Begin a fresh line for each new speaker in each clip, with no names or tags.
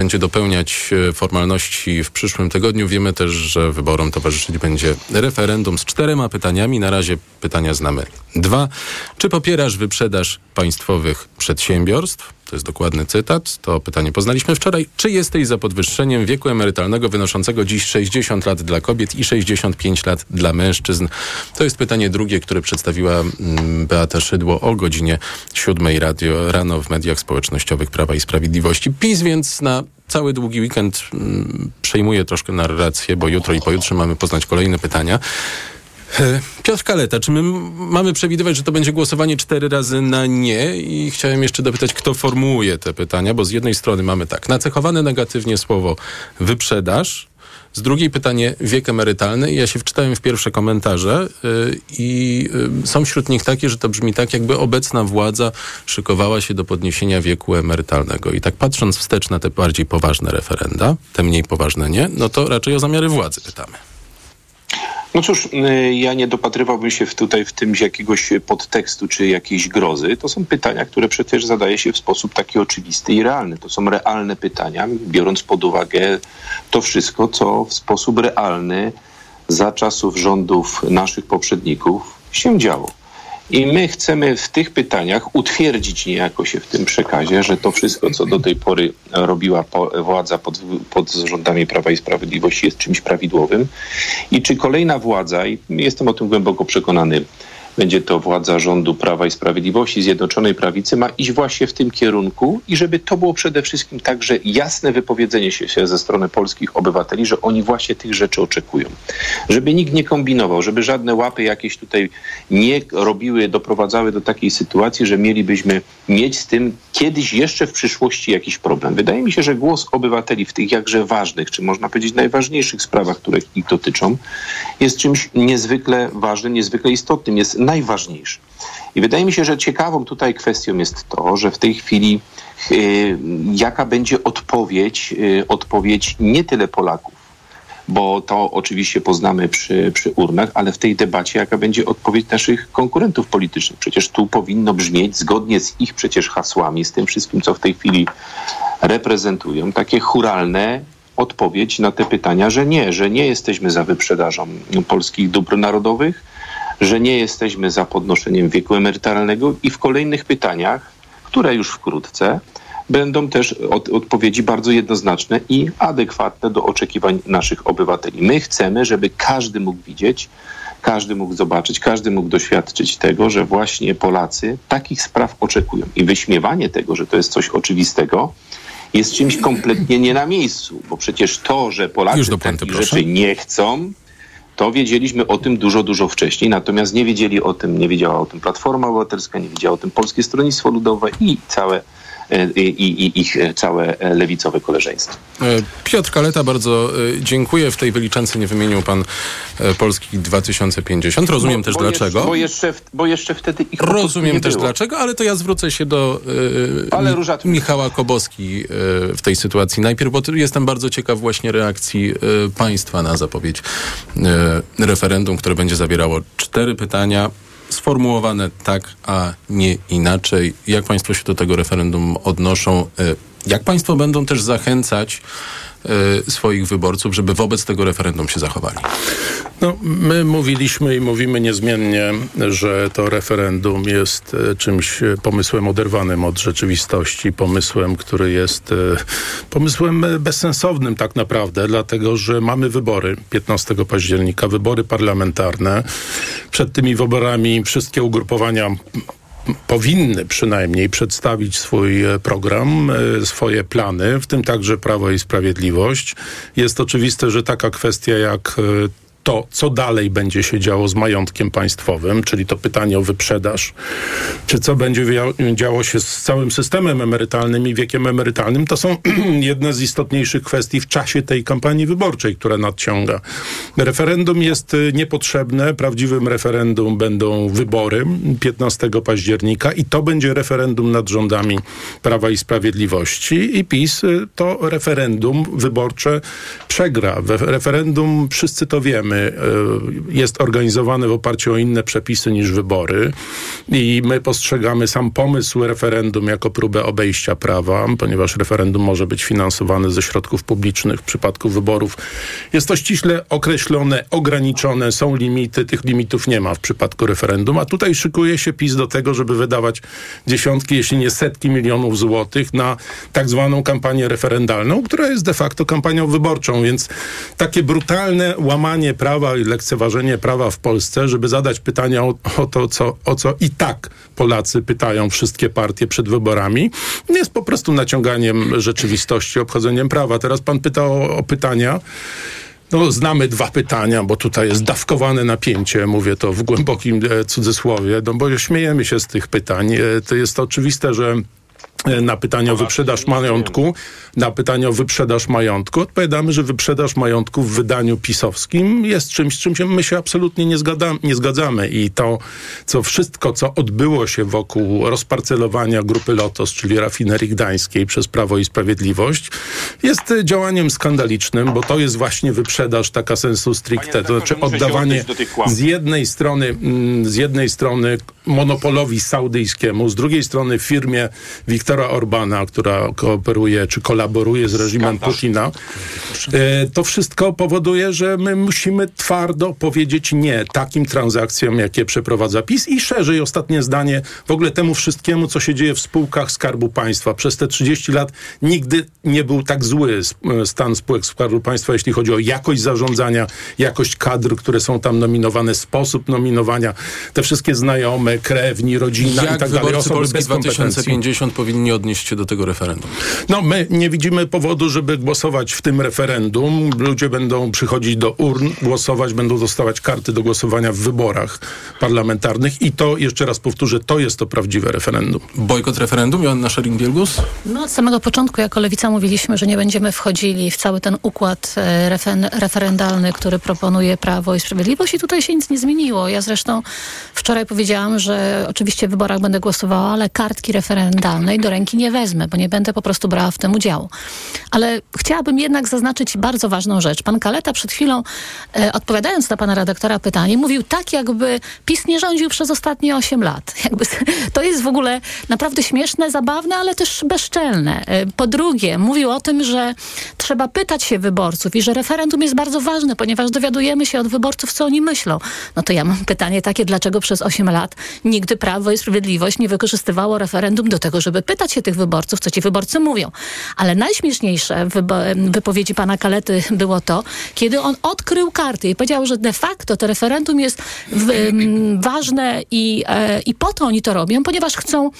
będzie dopełniać e, formalności w przyszłym tygodniu. Wiemy też, że wyborom towarzyszyć będzie referendum z czterema pytaniami. Na razie pytania znamy dwa. Czy popierasz wyprzedaż państwowych przedsiębiorstw? To jest dokładny cytat. To pytanie poznaliśmy wczoraj. Czy jesteś za podwyższeniem wieku emerytalnego wynoszącego dziś 60 lat dla kobiet i 65 lat dla mężczyzn? To jest pytanie drugie, które przedstawiła mm, Beata Szydło o godzinie 7 radio, rano w mediach społecznościowych Prawa i Sprawiedliwości. PiS więc na cały długi weekend mm, przejmuje troszkę narrację, bo jutro i pojutrze mamy poznać kolejne pytania. E, Piotr Kaleta, czy my mamy przewidywać, że to będzie głosowanie cztery razy na nie? I chciałem jeszcze dopytać, kto formułuje te pytania, bo z jednej strony mamy tak, nacechowane negatywnie słowo wyprzedaż, z drugiej pytanie wiek emerytalny. Ja się wczytałem w pierwsze komentarze yy, i yy, są wśród nich takie, że to brzmi tak, jakby obecna władza szykowała się do podniesienia wieku emerytalnego. I tak patrząc wstecz na te bardziej poważne referenda, te mniej poważne nie, no to raczej o zamiary władzy pytamy.
No cóż, y, ja nie dopatrywałbym się w tutaj w tym jakiegoś podtekstu czy jakiejś grozy. To są pytania, które przecież zadaje się w sposób taki oczywisty i realny. To są realne pytania, biorąc pod uwagę to wszystko, co w sposób realny za czasów rządów naszych poprzedników się działo. I my chcemy w tych pytaniach utwierdzić niejako się w tym przekazie, że to wszystko, co do tej pory robiła władza pod, pod rządami Prawa i Sprawiedliwości jest czymś prawidłowym. I czy kolejna władza, i jestem o tym głęboko przekonany, będzie to władza rządu Prawa i Sprawiedliwości, Zjednoczonej Prawicy, ma iść właśnie w tym kierunku i żeby to było przede wszystkim także jasne wypowiedzenie się ze strony polskich obywateli, że oni właśnie tych rzeczy oczekują. Żeby nikt nie kombinował, żeby żadne łapy jakieś tutaj nie robiły, doprowadzały do takiej sytuacji, że mielibyśmy mieć z tym kiedyś jeszcze w przyszłości jakiś problem. Wydaje mi się, że głos obywateli w tych jakże ważnych, czy można powiedzieć najważniejszych sprawach, które ich dotyczą, jest czymś niezwykle ważnym, niezwykle istotnym. Jest najważniejszy. I wydaje mi się, że ciekawą tutaj kwestią jest to, że w tej chwili y, jaka będzie odpowiedź, y, odpowiedź nie tyle Polaków, bo to oczywiście poznamy przy, przy urnach, ale w tej debacie jaka będzie odpowiedź naszych konkurentów politycznych. Przecież tu powinno brzmieć zgodnie z ich przecież hasłami, z tym wszystkim, co w tej chwili reprezentują, takie churalne odpowiedź na te pytania, że nie, że nie jesteśmy za wyprzedażą polskich dóbr narodowych, że nie jesteśmy za podnoszeniem wieku emerytalnego i w kolejnych pytaniach, które już wkrótce, będą też od, odpowiedzi bardzo jednoznaczne i adekwatne do oczekiwań naszych obywateli. My chcemy, żeby każdy mógł widzieć, każdy mógł zobaczyć, każdy mógł doświadczyć tego, że właśnie Polacy takich spraw oczekują. I wyśmiewanie tego, że to jest coś oczywistego, jest czymś kompletnie nie na miejscu, bo przecież to, że Polacy takich rzeczy nie chcą, to wiedzieliśmy o tym dużo, dużo wcześniej, natomiast nie wiedzieli o tym, nie wiedziała o tym Platforma Obywatelska, nie wiedziało o tym Polskie Stronnictwo Ludowe i całe i, i, ich całe lewicowe koleżeństwo.
E, Piotr Kaleta, bardzo e, dziękuję. W tej wyliczance nie wymienił pan Polski 2050. Rozumiem bo, też
bo
dlaczego.
Jeszcze, bo, jeszcze, bo jeszcze wtedy ich
Rozumiem też było. dlaczego, ale to ja zwrócę się do ale Michała Koboski w tej sytuacji. Najpierw, bo jestem bardzo ciekaw właśnie reakcji państwa na zapowiedź referendum, które będzie zawierało cztery pytania sformułowane tak, a nie inaczej. Jak Państwo się do tego referendum odnoszą? E, jak Państwo będą też zachęcać swoich wyborców, żeby wobec tego referendum się zachowali?
No, my mówiliśmy i mówimy niezmiennie, że to referendum jest y, czymś y, pomysłem oderwanym od rzeczywistości, pomysłem, który jest pomysłem bezsensownym tak naprawdę, dlatego że mamy wybory 15 października, wybory parlamentarne. Przed tymi wyborami wszystkie ugrupowania powinny przynajmniej przedstawić swój e, program, e, swoje plany, w tym także Prawo i Sprawiedliwość. Jest oczywiste, że taka kwestia jak e, to, co dalej będzie się działo z majątkiem państwowym, czyli to pytanie o wyprzedaż, czy co będzie działo się z całym systemem emerytalnym i wiekiem emerytalnym, to są jedne z istotniejszych kwestii w czasie tej kampanii wyborczej, która nadciąga. Referendum jest y, niepotrzebne. Prawdziwym referendum będą wybory 15 października i to będzie referendum nad rządami Prawa i Sprawiedliwości i PiS y, to referendum wyborcze przegra. Referendum, wszyscy to wiemy, wiemy, jest organizowany w oparciu o inne przepisy niż wybory i my postrzegamy sam pomysł referendum jako próbę obejścia prawa, ponieważ referendum może być finansowane ze środków publicznych w przypadku wyborów. Jest to ściśle określone, ograniczone, są limity, tych limitów nie ma w przypadku referendum, a tutaj szykuje się PiS do tego, żeby wydawać dziesiątki, jeśli nie setki milionów złotych na tak zwaną kampanię referendalną, która jest de facto kampanią wyborczą, więc takie brutalne łamanie prawa i lekceważenie prawa w Polsce, żeby zadać pytania o, o to, co, o co i tak Polacy pytają wszystkie partie przed wyborami, jest po prostu naciąganiem rzeczywistości, obchodzeniem prawa. Teraz pan pyta o, o pytania. No, znamy dwa pytania, bo tutaj jest dawkowane napięcie, mówię to w głębokim e, cudzysłowie, no bo śmiejemy się z tych pytań. E, to jest oczywiste, że na pytanie o wyprzedaż majątku, na pytanie o wyprzedaż majątku odpowiadamy, że wyprzedaż majątku w wydaniu pisowskim jest czymś, z czym się, my się absolutnie nie, zgada, nie zgadzamy. I to, co wszystko, co odbyło się wokół rozparcelowania grupy Lotos, czyli rafinerii gdańskiej przez Prawo i Sprawiedliwość, jest działaniem skandalicznym, bo to jest właśnie wyprzedaż taka sensu stricte, to znaczy oddawanie z jednej strony, mm, z jednej strony monopolowi saudyjskiemu, z drugiej strony firmie Wiktora Orbana, która kooperuje czy kolaboruje z reżimem Putina, e, to wszystko powoduje, że my musimy twardo powiedzieć nie takim transakcjom, jakie przeprowadza PiS i szerzej ostatnie zdanie w ogóle temu wszystkiemu, co się dzieje w spółkach Skarbu Państwa. Przez te 30 lat nigdy nie był tak zły e, stan spółek Skarbu Państwa, jeśli chodzi o jakość zarządzania, jakość kadr, które są tam nominowane, sposób nominowania, te wszystkie znajome, krewni, rodzina
Jak
i tak dalej.
Osoby bez 2050 powinni odnieść się do tego referendum?
No, my nie widzimy powodu, żeby głosować w tym referendum. Ludzie będą przychodzić do urn, głosować, będą dostawać karty do głosowania w wyborach parlamentarnych i to, jeszcze raz powtórzę, to jest to prawdziwe referendum.
Bojkot referendum, Joanna Schering-Bielgus?
No, od samego początku jako Lewica mówiliśmy, że nie będziemy wchodzili w cały ten układ e, refer referendalny, który proponuje Prawo i Sprawiedliwość i tutaj się nic nie zmieniło. Ja zresztą wczoraj powiedziałam, że oczywiście w wyborach będę głosowała, ale kartki referendalnej do ręki nie wezmę, bo nie będę po prostu brała w tym udziału. Ale chciałabym jednak zaznaczyć bardzo ważną rzecz. Pan Kaleta przed chwilą, e, odpowiadając na pana redaktora pytanie, mówił tak, jakby PiS nie rządził przez ostatnie 8 lat. Jakby, to jest w ogóle naprawdę śmieszne, zabawne, ale też bezczelne. E, po drugie, mówił o tym, że trzeba pytać się wyborców i że referendum jest bardzo ważne, ponieważ dowiadujemy się od wyborców, co oni myślą. No to ja mam pytanie takie, dlaczego przez 8 lat nigdy Prawo i Sprawiedliwość nie wykorzystywało referendum do tego, żeby pytać pytać się tych wyborców, co ci wyborcy mówią. Ale najśmieszniejsze w wypowiedzi pana Kalety było to, kiedy on odkrył karty i powiedział, że de facto to referendum jest w, ważne i, e, i po to oni to robią, ponieważ chcą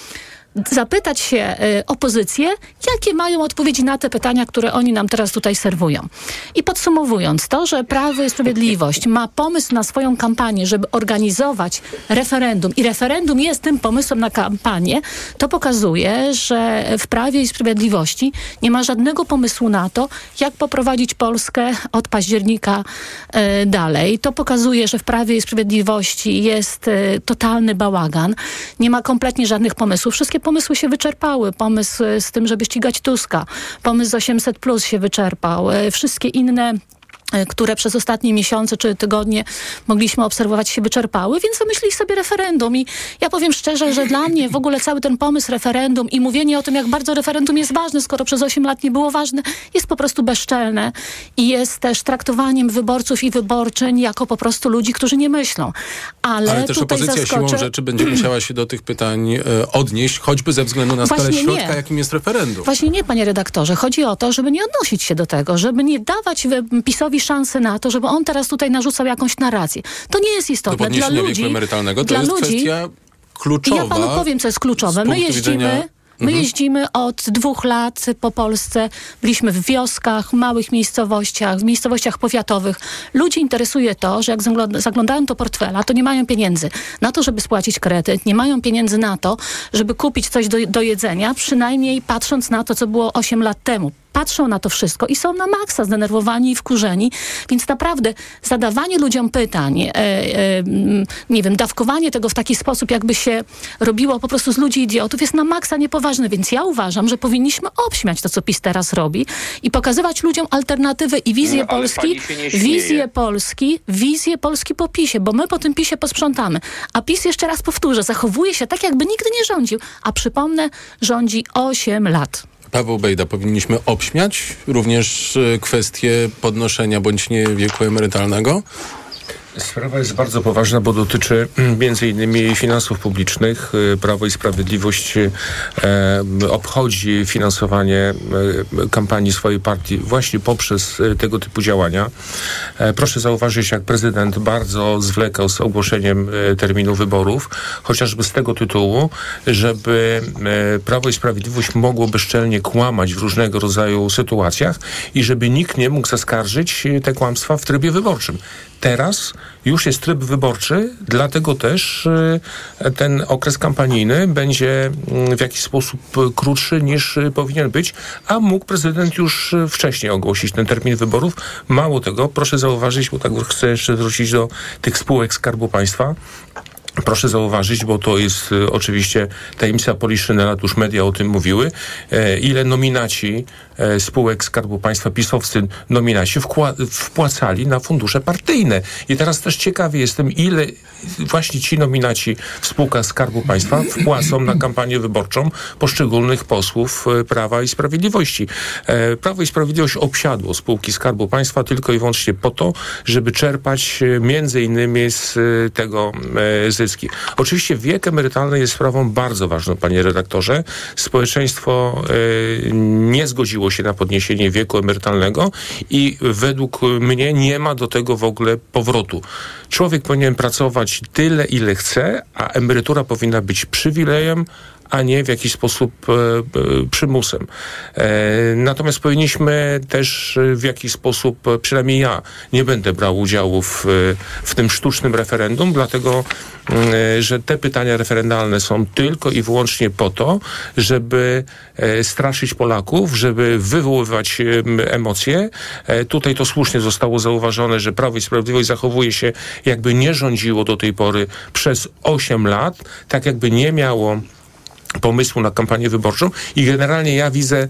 zapytać się y, opozycję, jakie mają odpowiedzi na te pytania, które oni nam teraz tutaj serwują. I podsumowując, to, że Prawo i Sprawiedliwość ma pomysł na swoją kampanię, żeby organizować referendum i referendum jest tym pomysłem na kampanię, to pokazuje, że w Prawie i Sprawiedliwości nie ma żadnego pomysłu na to, jak poprowadzić Polskę od października y, dalej. To pokazuje, że w Prawie i Sprawiedliwości jest y, totalny bałagan. Nie ma kompletnie żadnych pomysłów. Wszystkie pomysły się wyczerpały. Pomysł z tym, żeby ścigać Tuska, pomysł z 800 plus się wyczerpał. E, wszystkie inne E, które przez ostatnie miesiące czy tygodnie mogliśmy obserwować się wyczerpały, więc wymyślili sobie referendum i ja powiem szczerze, że dla mnie w ogóle cały ten pomysł referendum i mówienie o tym, jak bardzo referendum jest ważne, skoro przez 8 lat nie było ważne, jest po prostu bezczelne i jest też traktowaniem wyborców i wyborczyń jako po prostu ludzi, którzy nie myślą. Ale,
Ale też opozycja zaskoczę... siłą rzeczy będzie musiała się do tych pytań e, odnieść, choćby ze względu na Właśnie skalę środka, nie. jakim jest referendum.
Właśnie nie, panie redaktorze. Chodzi o to, żeby nie odnosić się do tego, żeby nie dawać PiSowi szansę na to, żeby on teraz tutaj narzucał jakąś narrację. To nie jest istotne.
Dla ludzi, emerytalnego to dla jest ludzi, kwestia kluczowa.
Ja panu powiem, co jest kluczowe. My jeździmy... Widzenia... My mhm. jeździmy od dwóch lat po Polsce. Byliśmy w wioskach, małych miejscowościach, w miejscowościach powiatowych. Ludzi interesuje to, że jak zaglądają do portfela, to nie mają pieniędzy na to, żeby spłacić kredyt, nie mają pieniędzy na to, żeby kupić coś do, do jedzenia, przynajmniej patrząc na to, co było 8 lat temu patrzą na to wszystko i są na maksa zdenerwowani i wkurzeni. Więc naprawdę zadawanie ludziom pytań, e, e, nie wiem, dawkowanie tego w taki sposób, jakby się robiło po prostu z ludzi idiotów, jest na maksa niepoważne. Więc ja uważam, że powinniśmy obśmiać to, co PiS teraz robi i pokazywać ludziom alternatywy i wizję
No,
Polski, wizję Polski, wizję Polski po PiSie, bo my po tym PiSie posprzątamy. A PiS, jeszcze raz powtórzę, zachowuje się tak, jakby nigdy nie rządził. A przypomnę, rządzi 8 lat.
Paweł Bejda, powinniśmy obśmiać również e, kwestię podnoszenia bądź nie wieku emerytalnego?
Sprawa jest bardzo poważna, bo dotyczy mm, innymi finansów publicznych. Y, Prawo i Sprawiedliwość e, obchodzi finansowanie kampanii swojej partii właśnie poprzez tego typu działania. E, proszę zauważyć, jak prezydent bardzo zwlekał z ogłoszeniem terminu wyborów, chociażby z tego tytułu, żeby Prawo i Sprawiedliwość mogło bezczelnie kłamać w różnego rodzaju sytuacjach i żeby nikt nie mógł zaskarżyć te kłamstwa w trybie wyborczym. Teraz już jest tryb wyborczy, dlatego też e, ten okres kampanijny będzie mm, w jakiś sposób krótszy niż e, powinien być, a mógł prezydent już e, wcześniej ogłosić ten termin wyborów. Mało tego, proszę zauważyć, bo tak chcę jeszcze wrócić do tych spółek Skarbu Państwa. Proszę zauważyć, bo to jest e, oczywiście tajemnica Poliszynela, już media o tym mówiły, e, ile nominaci spółek Skarbu Państwa, pisowscy nominaci wpłacali na fundusze partyjne. I teraz też ciekawy jestem, ile właśnie ci nominaci w spółkach Skarbu Państwa wpłacą na kampanię wyborczą poszczególnych posłów e, Prawa i Sprawiedliwości. E, Prawo i Sprawiedliwość obsiadło spółki Skarbu Państwa tylko i wyłącznie po to, żeby czerpać e, między innymi z e, tego e, zyski. Oczywiście wiek emerytalny jest sprawą bardzo ważną, panie redaktorze. Społeczeństwo e, nie zgodziło się na podniesienie wieku emerytalnego i według mnie nie ma do tego w ogóle powrotu. Człowiek powinien pracować tyle, ile chce, a emerytura powinna być przywilejem, a nie w jakiś sposób e, e, przymusem. E, natomiast powinniśmy też w jakiś sposób, przynajmniej ja, nie będę brał udziału w, w tym sztucznym referendum, dlatego e, że te pytania referendalne są tylko i wyłącznie po to, żeby straszyć Polaków, żeby wywoływać em, emocje. Tutaj to słusznie zostało zauważone, że Prawo i Sprawiedliwość zachowuje się jakby nie rządziło do tej pory przez 8 lat, tak jakby nie miało pomysłu na kampanię wyborczą i generalnie ja widzę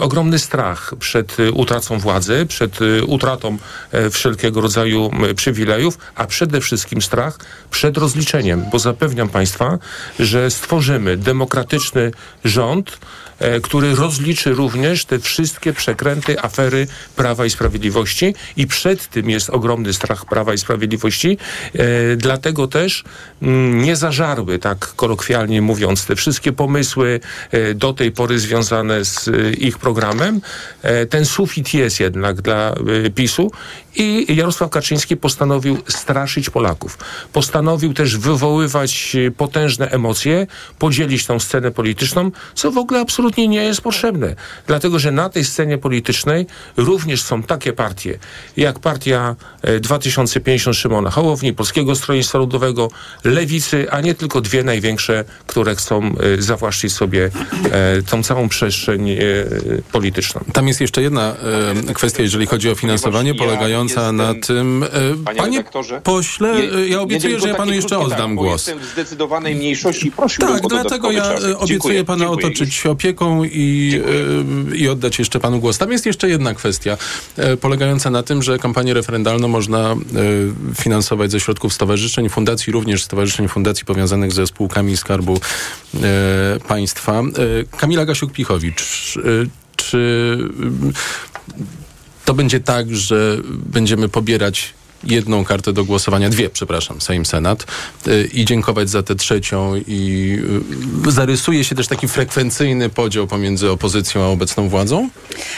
ogromny strach przed e, utracą władzy, przed e, utratą e, wszelkiego rodzaju przywilejów, a przede wszystkim strach przed rozliczeniem, bo zapewniam Państwa, że stworzymy demokratyczny rząd, e, który rozliczy również te wszystkie przekręty, afery Prawa i Sprawiedliwości i przed tym jest ogromny strach Prawa i Sprawiedliwości. E, dlatego też nie zażarły, tak kolokwialnie mówiąc, te wszystkie pomysły e, do tej pory związane z e, ich programem. E, ten sufit jest jednak dla e, PiSu i Jarosław Kaczyński postanowił straszyć Polaków. Postanowił też wywoływać e, potężne emocje, podzielić tą scenę polityczną, co w ogóle absolutnie nie jest potrzebne. Dlatego, że na tej scenie politycznej również są takie partie, jak partia e, 2050 Szymona Hołowni, Polskiego Stronnictwa Ludowego, Lewicy, a nie tylko dwie największe, które chcą zawłaszczyć sobie tą całą przestrzeń polityczną.
Tam jest jeszcze jedna e, kwestia, jeżeli chodzi o finansowanie,
ja
polegająca
jestem-
na tym... E,
Panie,
pośle,
je-
ja obiecuję, że ja panu jeszcze oddam
tak,
głos.
Jestem w zdecydowanej mniejszości prosiłbym
Tak,
o
dlatego ja
czas.
obiecuję
Dziękuję,
pana
dziękuję.
otoczyć się opieką i, e, i oddać jeszcze panu głos. Tam jest jeszcze jedna kwestia, e, polegająca na tym, że kampanię referendalną można e, finansować ze środków stowarzyszeń, fundacji, również stowarzyszeń, fundacji powiązanych ze spółkami Skarbu e, Państwa. E, Kamila Gasiuk-Pichowicz, czy mm, to będzie tak, że będziemy pobierać jedną kartę do głosowania, dwie, przepraszam, Sejm, Senat y, i dziękować za tę trzecią i y, zarysuje się też taki frekwencyjny podział pomiędzy opozycją a obecną władzą?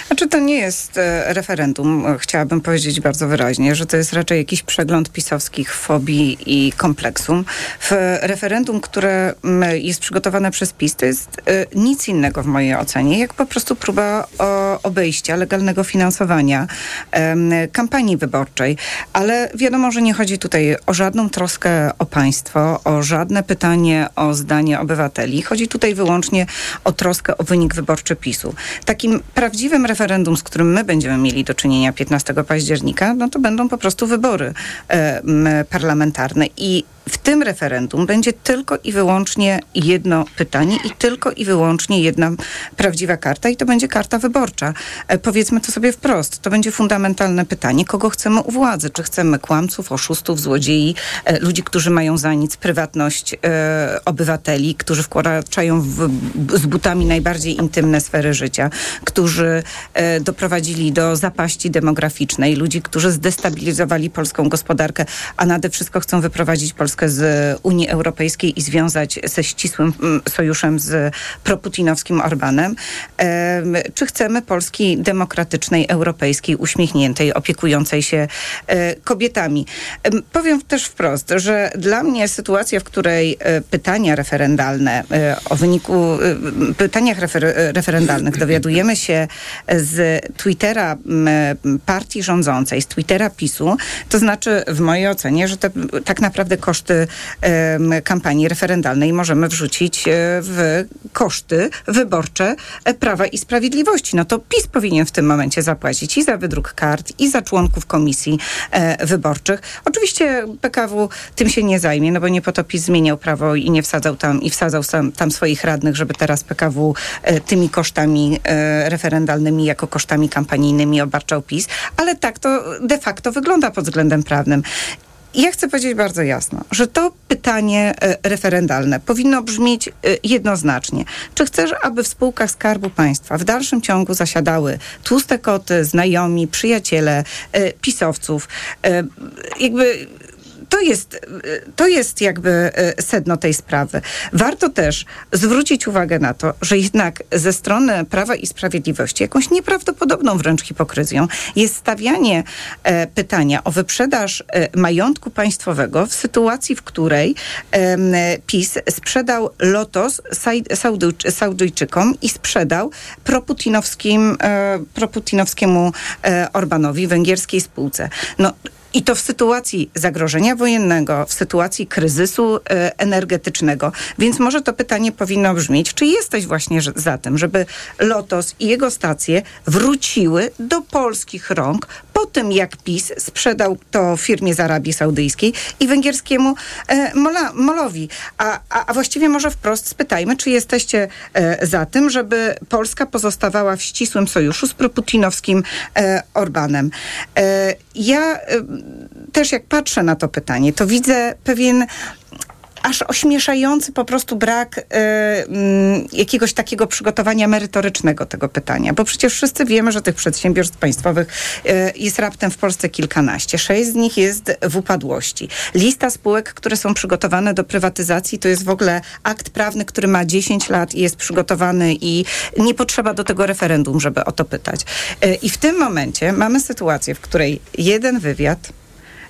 Znaczy to nie jest e, referendum, e, chciałabym powiedzieć bardzo wyraźnie, że to jest raczej jakiś przegląd pisowskich fobii i kompleksum. W referendum, które jest przygotowane przez PiS, to jest e, nic innego w mojej ocenie, jak po prostu próba obejścia legalnego finansowania kampanii wyborczej. Ale Wiadomo, że nie chodzi tutaj o żadną troskę o państwo, o żadne pytanie o zdanie obywateli. Chodzi tutaj wyłącznie o troskę o wynik wyborczy PiSu. Takim prawdziwym referendum, z którym my będziemy mieli do czynienia 15 października, no to będą po prostu wybory parlamentarne. I w tym referendum będzie tylko i wyłącznie jedno pytanie i tylko i wyłącznie jedna prawdziwa karta i to będzie karta wyborcza. E, powiedzmy to sobie wprost. To będzie fundamentalne pytanie, kogo chcemy u władzy. Czy chcemy kłamców, oszustów, złodziei, e, ludzi, którzy mają za nic prywatność e, obywateli, którzy wkraczają w, z butami najbardziej intymne sfery życia, którzy doprowadzili do zapaści demograficznej, ludzi, którzy zdestabilizowali polską gospodarkę, a nade wszystko chcą wyprowadzić Polskę Polskę z Unii Europejskiej i związać ze ścisłym mm, sojuszem z proputinowskim Orbanem? Czy chcemy Polski demokratycznej, europejskiej, uśmiechniętej, opiekującej się e, kobietami? Powiem też wprost, że dla mnie sytuacja, w której e, pytania referendalne e, o wyniku pytaniach refer referendalnych dowiadujemy się z Twittera partii rządzącej, z Twittera PiSu, to znaczy w mojej ocenie, że tak naprawdę koszty koszty kampanii referendalnej możemy wrzucić e, w koszty wyborcze e, Prawa i Sprawiedliwości. No to PiS powinien w tym momencie zapłacić i za wydruk kart, i za członków komisji e, wyborczych. Oczywiście PKW tym się nie zajmie, no bo nie po to PiS zmieniał prawo i nie wsadzał tam, i wsadzał tam, tam swoich radnych, żeby teraz PKW tymi kosztami referendalnymi jako kosztami kampanijnymi obarczał PiS, ale tak to de facto wygląda pod względem prawnym ja chcę powiedzieć bardzo jasno, że to pytanie e, referendalne powinno brzmieć e, jednoznacznie. Czy chcesz, aby w spółkach Skarbu Państwa w dalszym ciągu zasiadały tłuste koty, znajomi, przyjaciele, e, pisowców? Jakby to jest, to jest jakby e, sedno tej sprawy. Warto też zwrócić uwagę na to, że jednak ze strony Prawa i Sprawiedliwości jakąś nieprawdopodobną wręcz hipokryzją jest stawianie e, pytania o wyprzedaż e, majątku państwowego w sytuacji, w której e, PiS sprzedał Lotos Saudyjczykom i sprzedał proputinowskim, e, proputinowskiemu e, Orbanowi, węgierskiej spółce. No, i to w sytuacji zagrożenia wojennego, w sytuacji kryzysu e, energetycznego. Więc może to pytanie powinno brzmieć, czy jesteś właśnie za tym, żeby Lotos i jego stacje wróciły do polskich rąk po tym, jak PiS sprzedał to firmie z Arabii Saudyjskiej i węgierskiemu e, Mola, Molowi. A, a, a, właściwie może wprost spytajmy, czy jesteście e, za tym, żeby Polska pozostawała w ścisłym sojuszu z proputinowskim Orbanem. Ja e, też jak patrzę na to pytanie, to widzę pewien aż ośmieszający po prostu brak y, y, jakiegoś takiego przygotowania merytorycznego tego pytania, bo przecież wszyscy wiemy, że tych przedsiębiorstw państwowych y, jest raptem w Polsce kilkanaście. Sześć z nich jest w upadłości. Lista spółek, które są przygotowane do prywatyzacji, to jest w ogóle akt prawny, który ma 10 lat i jest przygotowany i nie potrzeba do tego referendum, żeby o to pytać. I w tym momencie mamy sytuację, w której jeden wywiad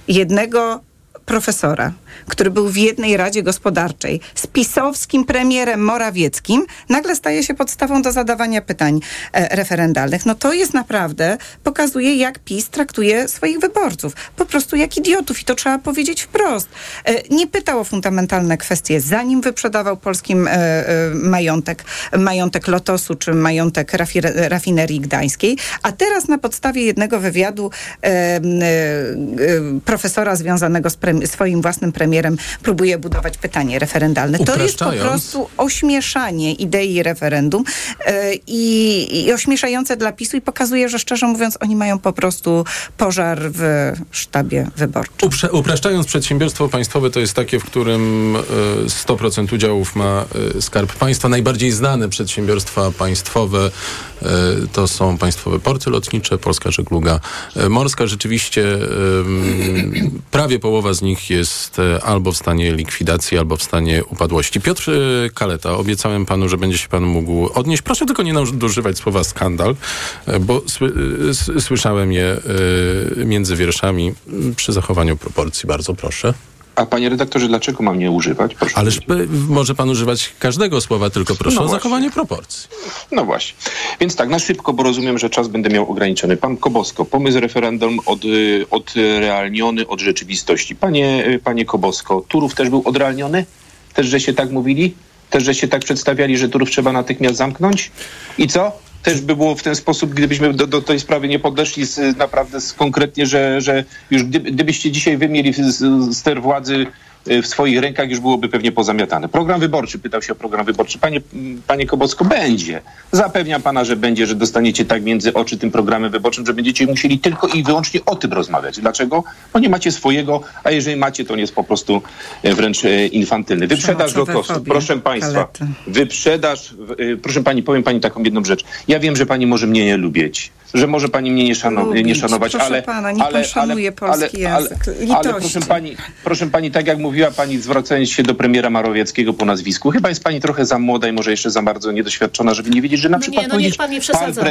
jednego profesora, który był w jednej Radzie Gospodarczej z pisowskim premierem Morawieckim, nagle staje się podstawą do zadawania pytań e, referendalnych. No to jest naprawdę, pokazuje jak PiS traktuje swoich wyborców. Po prostu jak idiotów i to trzeba powiedzieć wprost. E, nie pytał o fundamentalne kwestie, zanim wyprzedawał polskim e, e majątek, majątek Lotosu czy majątek rafi, rafinerii gdańskiej, a teraz na podstawie jednego wywiadu e, e, profesora związanego z swoim własnym premierem próbuje budować pytanie referendalne. To jest po prostu ośmieszanie idei referendum e, i, i ośmieszające dla PiSu i pokazuje, że szczerze mówiąc oni mają po prostu pożar w sztabie wyborczym.
Uprze upraszczając, przedsiębiorstwo państwowe to jest takie, w którym 100% e, udziałów ma e, Skarb Państwa. Najbardziej znane przedsiębiorstwa państwowe to są państwowe porty lotnicze, Polska Żegluga Morska. Rzeczywiście prawie połowa z nich jest e, albo w stanie likwidacji, albo w stanie upadłości. Piotr e, Kaleta, obiecałem panu, że będzie się pan mógł odnieść. Proszę tylko nie nadużywać słowa skandal, e, bo słyszałem je między wierszami przy zachowaniu proporcji. Bardzo proszę.
A panie redaktorze, dlaczego mam nie używać? Proszę
Ależ może pan używać każdego słowa, tylko proszę
No
o
właśnie.
zachowanie proporcji.
No właśnie. Więc tak, na szybko, bo rozumiem, że czas będę miał ograniczony. Pan Kobosko, pomysł referendum od, y, odrealniony od rzeczywistości. Panie, y, panie Kobosko, Turów też był odrealniony? Też, że się tak mówili? Też, że się tak przedstawiali, że Turów trzeba natychmiast zamknąć? I co? Też by było w ten sposób, gdybyśmy do, do tej sprawy nie podeszli z, naprawdę z, konkretnie, że, że już gdyby, gdybyście dzisiaj wy mieli ster władzy w swoich rękach, już byłoby pewnie pozamiatane. Program wyborczy, pytał się o program wyborczy. Panie, panie Kobocko, będzie. Zapewniam pana, że będzie, że dostaniecie tak między oczy tym programem wyborczym, że będziecie musieli tylko i wyłącznie o tym rozmawiać. Dlaczego? Bo nie macie swojego, a jeżeli macie, to on jest po prostu e, wręcz e, infantylny. Wyprzedaż
fobie,
Proszę państwa,
kalety.
wyprzedaż, y, proszę pani, powiem pani taką jedną rzecz. Ja wiem, że pani może mnie nie lubić, że może pani mnie nie, szanow-
Lubić.
nie szanować,
Proszę
ale...
pana, niech pan
ale,
szanuje polski język.
Ale, ale
Litości.
proszę pani, proszę pani, tak jak mówiła pani, zwracając się do premiera Marowieckiego po nazwisku, chyba jest pani trochę za młoda i może jeszcze za bardzo niedoświadczona, żeby nie wiedzieć, że na
No
przykład
nie, no
powiedzieć
pan nie przesadza.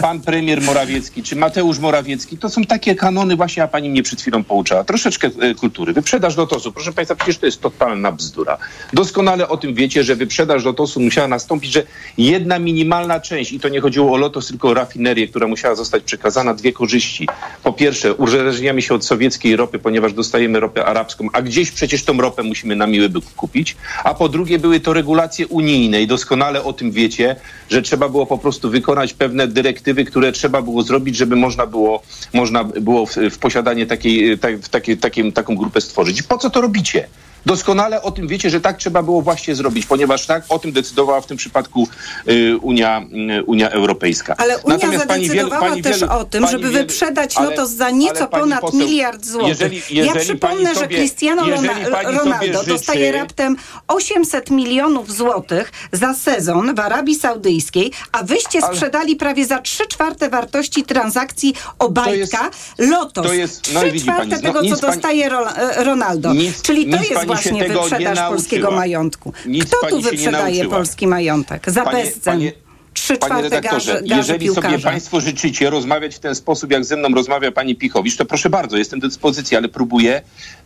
pan premier Morawiecki czy Mateusz Morawiecki, to są takie kanony właśnie, a pani mnie przed chwilą pouczała. Troszeczkę e, kultury. Wyprzedaż lotosu, proszę państwa, przecież to jest totalna bzdura. Doskonale o tym wiecie, że wyprzedaż lotosu musiała nastąpić, że jedna minimalna część, i to nie chodziło o lotos, tylko o rafinerię, która musiała zostać przekazana, dwie korzyści. Po pierwsze, uzależniamy się od sowieckiej ropy, ponieważ dostajemy ropę arabską, a gdzieś przecież tą ropę musimy na miły byk kupić. A po drugie, były to regulacje unijne i doskonale o tym wiecie, że trzeba było po prostu wykonać pewne dyrektywy, które trzeba było zrobić, żeby można było, można było w, w posiadanie takiej, tak, w takiej, takim, taką grupę stworzyć. Po co to robicie? Doskonale o tym wiecie, że tak trzeba było właśnie zrobić, ponieważ tak o tym decydowała w tym przypadku y, Unia, y, Unia Europejska.
Ale Unia
Natomiast pani
zadecydowała
wielu- pani
też
wielu-
o tym,
pani
żeby
wielu-
wyprzedać
ale-
lotos za nieco
pani
ponad
poseł,
miliard złotych.
jeżeli-
ja
jeżeli
przypomnę,
pani
że
sobie-
Cristiano
pani sobie
Ronaldo dostaje raptem 800 milionów złotych za sezon w Arabii Saudyjskiej, a wyście
Ale-
sprzedali prawie za 3 czwarte wartości transakcji Obajtka Lotos.
to jest- no i
3
widzi
czwarte
pani, no
tego, co
nic pani-
dostaje Ro- Ronaldo.
Nic-
Czyli to jest
pani się
właśnie
tego
wyprzedaż polskiego majątku.
Nic
Kto tu wyprzedaje polski majątek? Za
Panie-
bezcen.
panie-
Trzy
Panie redaktorze,
garzy, garzy
jeżeli sobie
piłkarza.
Państwo życzycie rozmawiać w ten sposób, jak ze mną rozmawia Pani Pichowicz, to proszę bardzo, jestem do dyspozycji, ale próbuję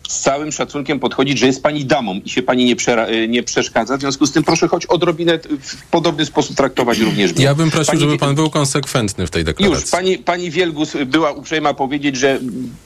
z całym szacunkiem podchodzić, że jest Pani damą i się Pani nie, przera- y, nie przeszkadza. W związku z tym proszę choć odrobinę w podobny sposób traktować również mnie.
Ja bym prosił,
Pani
żeby pan był konsekwentny w tej deklaracji.
Już, pani, pani Wielgus była uprzejma powiedzieć, że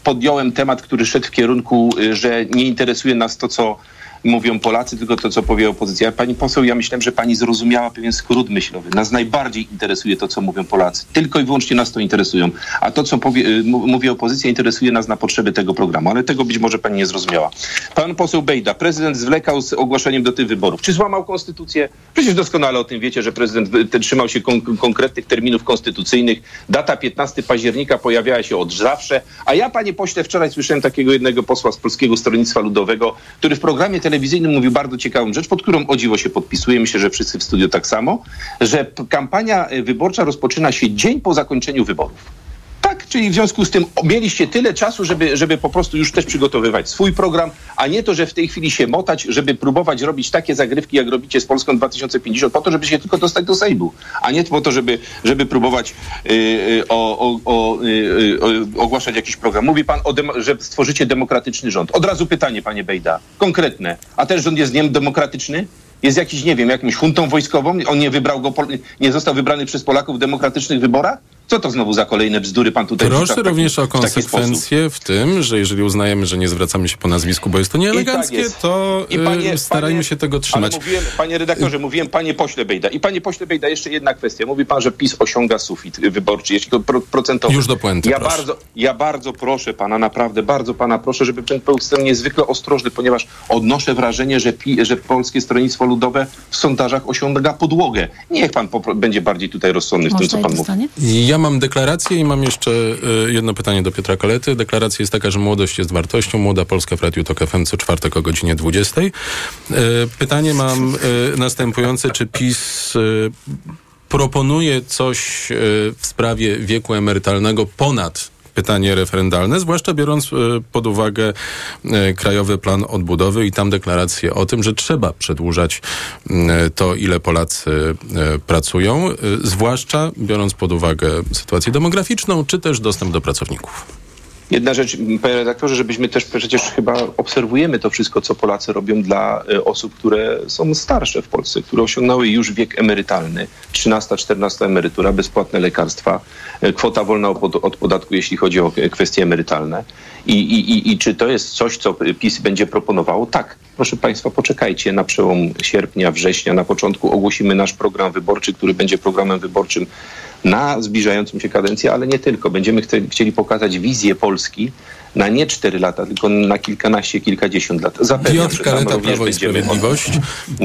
podjąłem temat, który szedł w kierunku, y, że nie interesuje nas to, co mówią Polacy, tylko to, co powie opozycja. Pani poseł, ja myślałem, że pani zrozumiała pewien skrót myślowy. Nas najbardziej interesuje to, co mówią Polacy. Tylko i wyłącznie nas to interesują. A to, co powie, y, mówi opozycja, interesuje nas na potrzeby tego programu. Ale tego być może pani nie zrozumiała. Pan poseł Bejda, prezydent zwlekał z ogłoszeniem do tych wyborów. Czy złamał konstytucję? Przecież doskonale o tym wiecie, że prezydent trzymał się kon- konkretnych terminów konstytucyjnych. Data 15 października pojawiała się od zawsze. A ja, panie pośle, wczoraj słyszałem takiego jednego posła z Polskiego Stronnictwa Ludowego, który w programie telewizyjnym mówił bardzo ciekawą rzecz, pod którą o dziwo się podpisuje. Myślę, że wszyscy w studiu tak samo, że kampania y, wyborcza rozpoczyna się dzień po zakończeniu wyborów. Tak, czyli w związku z tym mieliście tyle czasu, żeby, żeby po prostu już też przygotowywać swój program, a nie to, że w tej chwili się motać, żeby próbować robić takie zagrywki, jak robicie z Polską 2050, po to, żeby się tylko dostać do Sejmu, a nie po to, żeby, żeby próbować y, y, o, o, o, y, y, o, ogłaszać jakiś program. Mówi pan, że stworzycie demokratyczny rząd. Od razu pytanie, panie Bejda, konkretne. A ten rząd jest niedemokratyczny? Jest jakiś, nie wiem, jakimś huntą wojskową? On nie wybrał go, nie został wybrany przez Polaków w demokratycznych wyborach? Co to znowu za kolejne bzdury pan tutaj
Proszę
w taki-
również o
w sposób?
konsekwencję w tym, że jeżeli uznajemy, że nie zwracamy się po nazwisku, bo jest to nieeleganckie,
I tak jest.
to
I panie-
y, starajmy
panie-
się tego trzymać.
Ale mówiłem, panie redaktorze, mówiłem panie pośle Bejda. I panie pośle Bejda, jeszcze jedna kwestia. Mówi pan, że PiS osiąga sufit wyborczy, jeśli to pro, procentowy.
Już do puenty,
ja
proszę.
bardzo, ja bardzo proszę pana, naprawdę, bardzo pana proszę, żeby ten był niezwykle ostrożny, ponieważ odnoszę wrażenie, że, pi, że Polskie Stronnictwo Ludowe w sondażach osiąga podłogę. Niech pan będzie bardziej tutaj rozsądny w tym, co
Można
pan mówi.
dostanie?
Mam deklarację i mam jeszcze y, jedno pytanie do Piotra Kalety. Deklaracja jest taka, że młodość jest wartością. Młoda Polska w Radiu Tok FM co czwartek o godzinie 20. Y, Pytanie mam y, następujące. Czy PiS proponuje coś w sprawie wieku emerytalnego ponad pytanie referendalne, zwłaszcza biorąc y, pod uwagę y, Krajowy Plan Odbudowy i tam deklarację o tym, że trzeba przedłużać y, to, ile Polacy pracują, zwłaszcza biorąc pod uwagę sytuację demograficzną, czy też dostęp do pracowników.
Jedna rzecz, panie redaktorze, żebyśmy też przecież chyba obserwujemy to wszystko, co Polacy robią dla e, osób, które są starsze w Polsce, które osiągnęły już wiek emerytalny, 13-14 emerytura, bezpłatne lekarstwa, e, kwota wolna od podatku, jeśli chodzi o kwestie emerytalne. I, i, I czy to jest coś, co PiS będzie proponowało? Tak. Proszę Państwa, poczekajcie na przełom sierpnia, września. Na początku ogłosimy nasz program wyborczy, który będzie programem wyborczym na zbliżającą się kadencję, ale nie tylko. Będziemy chcieli pokazać wizję Polski na nie cztery lata, tylko na kilkanaście, kilkadziesiąt lat.
Zapewniam, Piotr Kaleta, Prawo i Sprawiedliwość.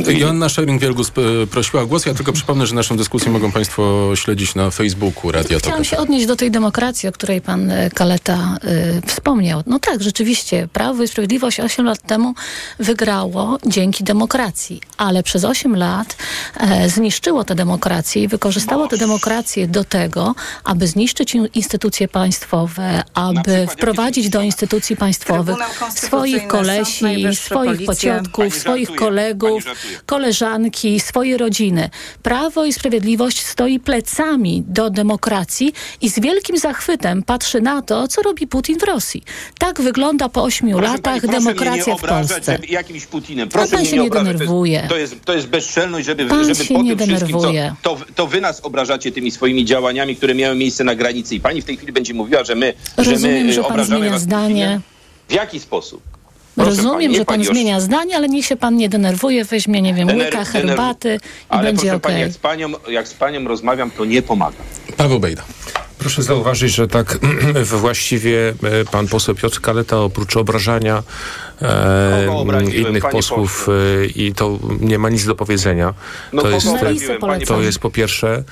Joanna Szering-Wielgus e, prosiła o głos. Ja tylko przypomnę, że naszą dyskusję mogą Państwo śledzić na Facebooku Radia
Chciałam się odnieść do tej demokracji, o której Pan e, Kaleta y, wspomniał. No tak, rzeczywiście, Prawo i Sprawiedliwość 8 lat temu wygrało dzięki demokracji, ale przez 8 lat e, zniszczyło tę demokrację i wykorzystało tę demokrację do tego, aby zniszczyć instytucje państwowe, aby wprowadzić do instytucji państwowych swoich kolesi, swoich pociotków, swoich kolegów, koleżanki, swoje rodziny. Prawo i Sprawiedliwość stoi plecami do demokracji i z wielkim zachwytem patrzy na to, co robi Putin w Rosji. Tak wygląda po ośmiu proszę latach pani, demokracja w Polsce.
Jakimś Putinem. Proszę
pan się nie, denerwuje.
To jest, to jest bezczelność, żeby,
pan
żeby
się po nie tym
denerwuje. Co, to, to wy nas obrażacie tymi swoimi działaniami, które miały miejsce na granicy i pani w tej chwili będzie mówiła, że my,
Rozumiem, że my
że
pan obrażamy zmienia zdanie.
W jaki sposób?
Proszę Rozumiem, pani, że pan już... zmienia zdanie, ale niech się pan nie denerwuje, weźmie, nie wiem, Dener... łyka herbaty i
ale
będzie okej.
Okay. jak, z panią, jak z panią rozmawiam, to nie pomaga.
Paweł Bejda.
Proszę zauważyć, że tak właściwie e, pan poseł Piotr Kaleta oprócz obrażania e, innych posłów e, i to nie ma nic do powiedzenia.
No
to, jest,
to
jest po pierwsze,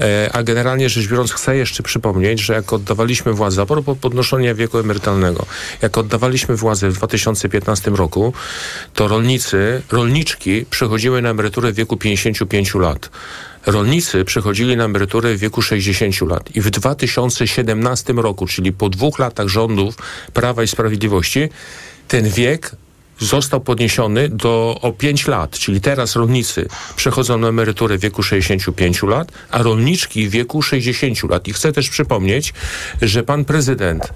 e, a generalnie rzecz biorąc chcę jeszcze przypomnieć, że jak oddawaliśmy władzę, a propos podnoszenia wieku emerytalnego, jak oddawaliśmy władzę w 2015 roku, to rolnicy, rolniczki przechodziły na emeryturę w wieku 55 lat. Rolnicy przechodzili na emeryturę w wieku 60 lat i w 2017 roku, czyli po dwóch latach rządów Prawa i Sprawiedliwości, ten wiek został podniesiony do o 5 lat, czyli teraz rolnicy przechodzą na emeryturę w wieku 65 lat, a rolniczki w wieku 60 lat. I chcę też przypomnieć, że pan prezydent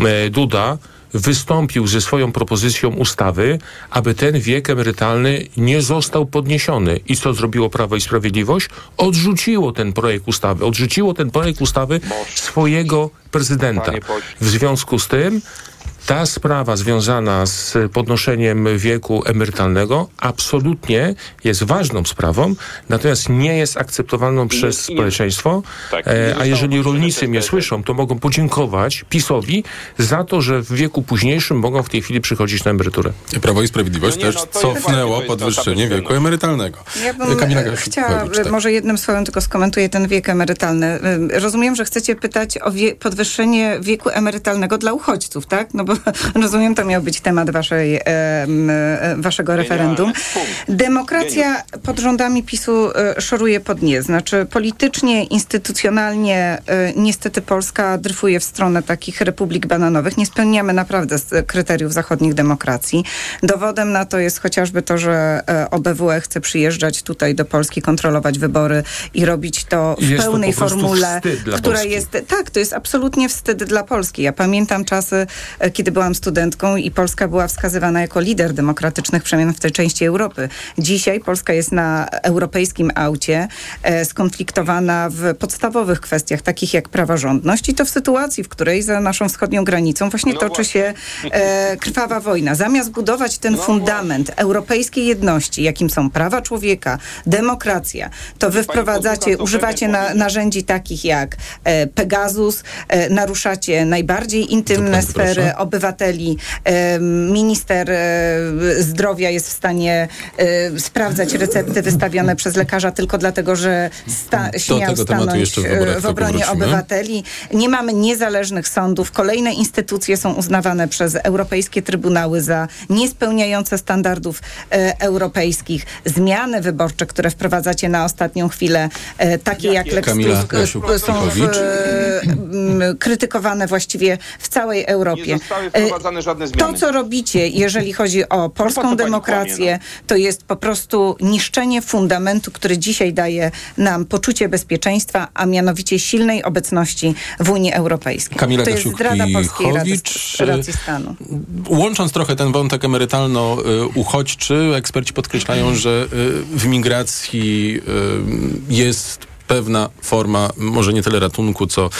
e, Duda wystąpił ze swoją propozycją ustawy, aby ten wiek emerytalny nie został podniesiony. I co zrobiło Prawo i Sprawiedliwość? Odrzuciło ten projekt ustawy. Odrzuciło ten projekt ustawy swojego prezydenta. W związku z tym ta sprawa związana z podnoszeniem wieku emerytalnego absolutnie jest ważną sprawą, natomiast nie jest akceptowalną przez społeczeństwo. Tak, e, a jeżeli rolnicy mnie słyszą, to mogą podziękować PiSowi za to, że w wieku późniejszym mogą w tej chwili przychodzić na emeryturę.
Prawo i Sprawiedliwość no nie, też no, cofnęło podwyższenie wieku emerytalnego.
Ja bym Kamila chciała, tak. może jednym słowem tylko skomentuję ten wiek emerytalny. Rozumiem, że chcecie pytać o wie podwyższenie wieku emerytalnego dla uchodźców, tak? No bo rozumiem, to miał być temat waszej, e, waszego referendum. Demokracja pod rządami PiSu e, szoruje pod nie. Znaczy politycznie, instytucjonalnie e, niestety Polska dryfuje w stronę takich republik bananowych. Nie spełniamy naprawdę kryteriów zachodnich demokracji. Dowodem na to jest chociażby to, że OBWE chce przyjeżdżać tutaj do Polski, kontrolować wybory i robić to w
jest
pełnej
to
formule, która
Polski.
jest... Tak, to jest absolutnie wstyd dla Polski. Ja pamiętam czasy, kiedy byłam studentką i Polska była wskazywana jako lider demokratycznych przemian w tej części Europy. Dzisiaj Polska jest na europejskim aucie, e, skonfliktowana w podstawowych kwestiach, takich jak praworządność i to w sytuacji, w której za naszą wschodnią granicą właśnie no toczy właśnie. się e, krwawa wojna. Zamiast budować ten no fundament właśnie. europejskiej jedności, jakim są prawa człowieka, demokracja, to wy wprowadzacie, używacie na, narzędzi takich jak e, Pegasus, e, naruszacie najbardziej intymne sfery proszę. Obywateli, minister e, zdrowia jest w stanie e, sprawdzać recepty wystawione przez lekarza tylko dlatego, że sta śmiał stanąć w, e, w obronie obywateli. Nie mamy niezależnych sądów. Kolejne instytucje są uznawane przez europejskie trybunały za niespełniające standardów europejskich. Zmiany wyborcze, które wprowadzacie na ostatnią chwilę, takie jak Lex są w, krytykowane właściwie w całej Europie.
Zostały wprowadzane żadne zmiany.
To, co robicie, jeżeli chodzi o polską
pani
demokrację,
kłamie,
to jest po prostu niszczenie fundamentu, który dzisiaj daje nam poczucie bezpieczeństwa, a mianowicie silnej obecności w Unii Europejskiej.
Kamila
to jest zdrada polskiej racji,
Gasiuk-Pihowicz,
racji stanu.
Łącząc trochę ten wątek emerytalno-uchodźczy, eksperci podkreślają, że y, w migracji y, jest pewna forma, może nie tyle ratunku, co y,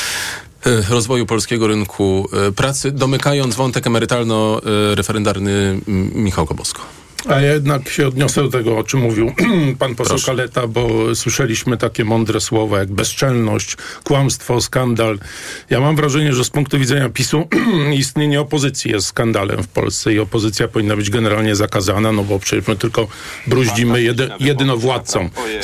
rozwoju polskiego rynku y, pracy, domykając wątek emerytalno-referendarny y, Michał Kobosko.
A ja jednak się odniosę do tego, o czym mówił pan poseł
Proszę.
Kaleta, bo słyszeliśmy takie mądre słowa jak bezczelność, kłamstwo, skandal. Ja mam wrażenie, że z punktu widzenia PiSu istnienie opozycji jest skandalem w Polsce i opozycja powinna być generalnie zakazana, no bo przecież my tylko bruździmy jedy, jedynowładcom.
Ojej.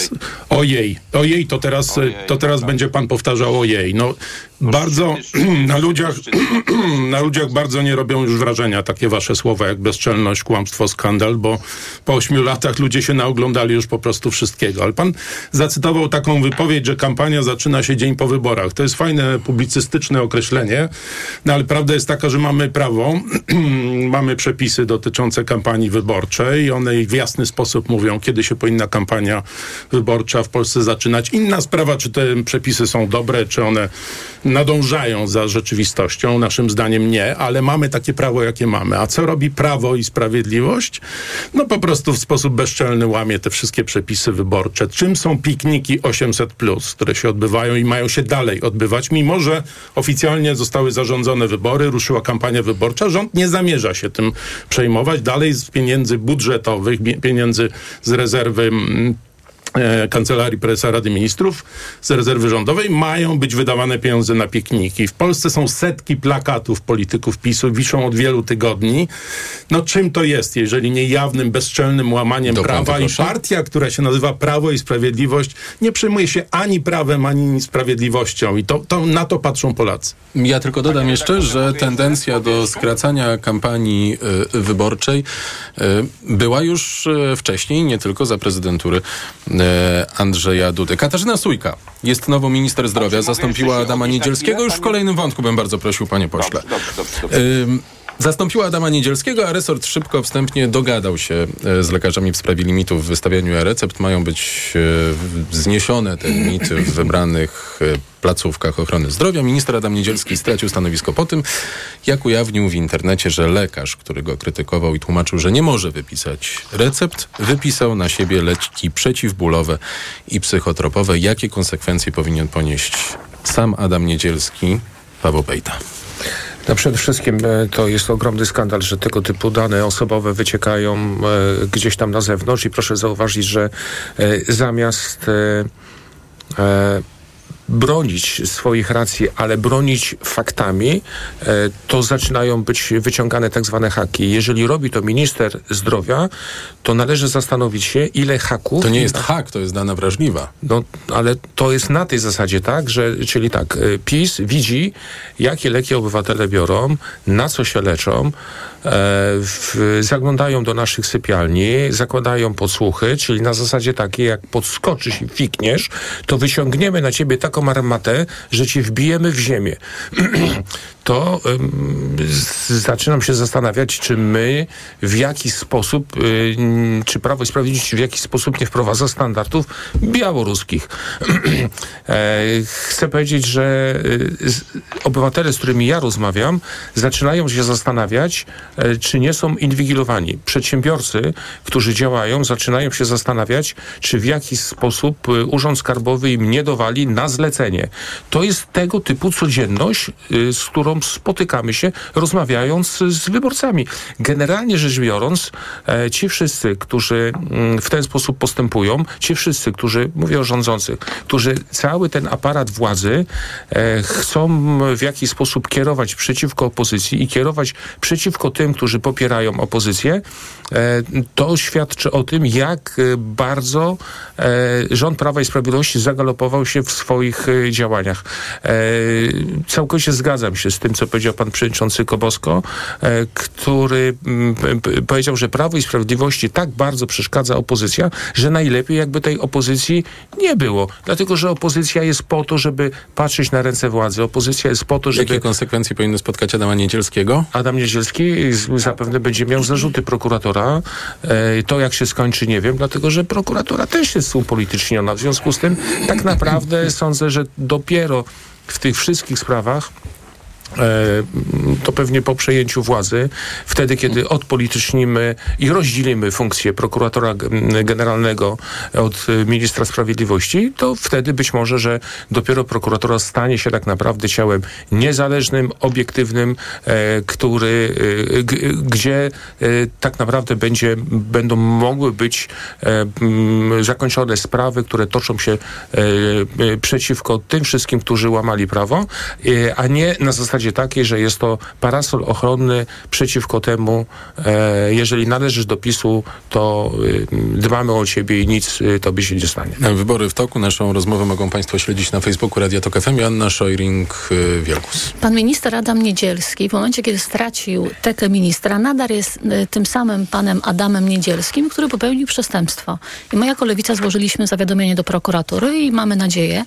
Ojej, ojej, to teraz,
Ojej,
to teraz
tak.
będzie pan powtarzał ojej. No, bardzo na ludziach, na ludziach bardzo nie robią już wrażenia takie wasze słowa jak bezczelność, kłamstwo, skandal, bo po ośmiu latach ludzie się naoglądali już po prostu wszystkiego. Ale pan zacytował taką wypowiedź, że kampania zaczyna się dzień po wyborach. To jest fajne publicystyczne określenie, no ale prawda jest taka, że mamy prawo, mamy przepisy dotyczące kampanii wyborczej i one w jasny sposób mówią, kiedy się powinna kampania wyborcza w Polsce zaczynać. Inna sprawa, czy te przepisy są dobre, czy one nadążają za rzeczywistością. Naszym zdaniem nie, ale mamy takie prawo, jakie mamy. A co robi Prawo i Sprawiedliwość? No po prostu w sposób bezczelny łamie te wszystkie przepisy wyborcze. Czym są pikniki 800+, które się odbywają i mają się dalej odbywać, mimo że oficjalnie zostały zarządzone wybory, ruszyła kampania wyborcza. Rząd nie zamierza się tym przejmować. Dalej z pieniędzy budżetowych, pieniędzy z rezerwy mm, Kancelarii Prezesa Rady Ministrów z rezerwy rządowej mają być wydawane pieniądze na pikniki. W Polsce są setki plakatów polityków PiSu, wiszą od wielu tygodni. No czym to jest, jeżeli nie jawnym, bezczelnym łamaniem
Dokładnie,
prawa
proszę.
i partia, która się nazywa Prawo i Sprawiedliwość nie przejmuje się ani prawem, ani sprawiedliwością i to, to na to patrzą Polacy.
Ja tylko dodam jeszcze, że tendencja do skracania kampanii y, wyborczej y, była już y, wcześniej, nie tylko za prezydentury Andrzeja Dudy. Katarzyna Sójka jest nową minister zdrowia, zastąpiła Adama Niedzielskiego. Już w kolejnym wątku bym bardzo prosił, panie pośle.
Dobrze, dobrze, dobrze.
Zastąpiła Adama Niedzielskiego, a resort szybko wstępnie dogadał się e, z lekarzami w sprawie limitów w wystawianiu e-recept. Mają być e, zniesione te limity w wybranych e, placówkach ochrony zdrowia. Minister Adam Niedzielski stracił stanowisko po tym, jak ujawnił w internecie, że lekarz, który go krytykował i tłumaczył, że nie może wypisać recept, wypisał na siebie leki przeciwbólowe i psychotropowe. Jakie konsekwencje powinien ponieść sam Adam Niedzielski? Paweł Bejta.
No przede wszystkim e, to jest ogromny skandal, że tego typu dane osobowe wyciekają e, gdzieś tam na zewnątrz i proszę zauważyć, że e, zamiast bronić swoich racji, ale bronić faktami, e, to zaczynają być wyciągane tak zwane haki. Jeżeli robi to minister zdrowia, to należy zastanowić się, ile haków...
To nie jest hak, to jest dana wrażliwa.
No, ale to jest na tej zasadzie tak, że, czyli tak, y, PiS widzi, jakie leki obywatele biorą, na co się leczą, e, w, zaglądają do naszych sypialni, zakładają podsłuchy, czyli na zasadzie takiej, jak podskoczysz i fikniesz, to wyciągniemy na ciebie taką armatę, że ci wbijemy w ziemię. to z- zaczynam się zastanawiać, czy my w jaki sposób, y, czy Prawo i Sprawiedliwość w jaki sposób nie wprowadza standardów białoruskich. e, chcę powiedzieć, że y, obywatele, z którymi ja rozmawiam, zaczynają się zastanawiać, e, czy nie są inwigilowani. Przedsiębiorcy, którzy działają, zaczynają się zastanawiać, czy w jaki sposób y, Urząd Skarbowy im nie dowali na zlecenie. To jest tego typu codzienność, y, z którą spotykamy się, rozmawiając z wyborcami. Generalnie rzecz biorąc, e, ci wszyscy, którzy mm, w ten sposób postępują, ci wszyscy, którzy, mówię o rządzących, którzy cały ten aparat władzy e, chcą w jakiś sposób kierować przeciwko opozycji i kierować przeciwko tym, którzy popierają opozycję, e, to świadczy o tym, jak bardzo rząd Prawa i Sprawiedliwości zagalopował się w swoich działaniach. Całkowicie zgadzam się z tym, co powiedział pan przewodniczący Kobosko, e, który mm, powiedział, że Prawo i Sprawiedliwości tak bardzo przeszkadza opozycja, że najlepiej jakby tej opozycji nie było. Dlatego, że opozycja jest po to, żeby patrzeć na ręce władzy. Opozycja jest po to, żeby...
Jakie konsekwencje powinny spotkać Adama Niedzielskiego?
Adam Niedzielski zapewne będzie miał zarzuty prokuratora. E, to jak się skończy, nie wiem, dlatego, że prokuratura też jest upolityczniona. W związku z tym tak naprawdę sądzę, że dopiero w tych wszystkich sprawach to pewnie po przejęciu władzy, wtedy kiedy odpolitycznimy i rozdzielimy funkcję prokuratora generalnego od ministra sprawiedliwości, to wtedy być może, że dopiero prokuratora stanie się tak naprawdę ciałem niezależnym, obiektywnym, e, który, e, gdzie tak naprawdę będzie, będą mogły być zakończone sprawy, które toczą się przeciwko tym wszystkim, którzy łamali prawo, a nie na zasadzie zasadzie takiej, że jest to parasol ochronny przeciwko temu, e, jeżeli należysz do PiSu, to e, dbamy o ciebie i nic e, tobie się nie stanie.
Wybory w toku. Naszą rozmowę mogą Państwo śledzić na Facebooku Radia Tok FM. Joanna Szojring-Wielkus.
Pan minister Adam Niedzielski w momencie, kiedy stracił tekę ministra, nadal jest e, tym samym panem Adamem Niedzielskim, który popełnił przestępstwo. I my jako Lewica złożyliśmy zawiadomienie do prokuratury i mamy nadzieję,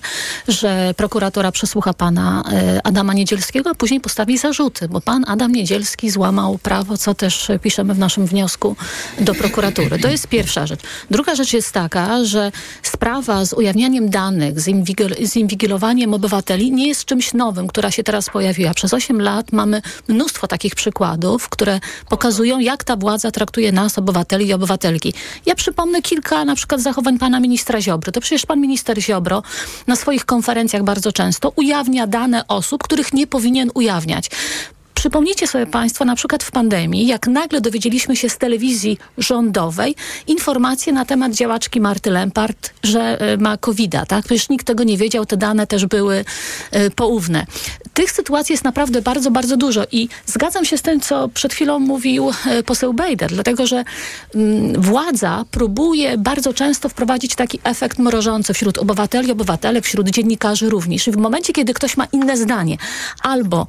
że prokuratura przesłucha pana e, Adama Niedzielskiego, a później postawi zarzuty, bo pan Adam Niedzielski złamał prawo, co też piszemy w naszym wniosku do prokuratury. To jest pierwsza rzecz. Druga rzecz jest taka, że sprawa z ujawnianiem danych, z, inwigil z inwigilowaniem obywateli nie jest czymś nowym, która się teraz pojawiła. Przez 8 lat mamy mnóstwo takich przykładów, które pokazują, jak ta władza traktuje nas, obywateli i obywatelki. Ja przypomnę kilka na przykład zachowań pana ministra Ziobry. To przecież pan minister Ziobro na swoich konferencjach bardzo często ujawnia dane osób, których nie powinien ujawniać. Przypomnijcie sobie Państwo, na przykład w pandemii, jak nagle dowiedzieliśmy się z telewizji rządowej informacje na temat działaczki Marty Lempart, że e, ma covid tak? Przecież nikt tego nie wiedział, te dane też były y, poufne. Tych sytuacji jest naprawdę bardzo, bardzo dużo i zgadzam się z tym, co przed chwilą mówił y, poseł Bejder, dlatego, że y, władza próbuje bardzo często wprowadzić taki efekt mrożący wśród obywateli, obywatelek, wśród dziennikarzy również. I w momencie, kiedy ktoś ma inne zdanie albo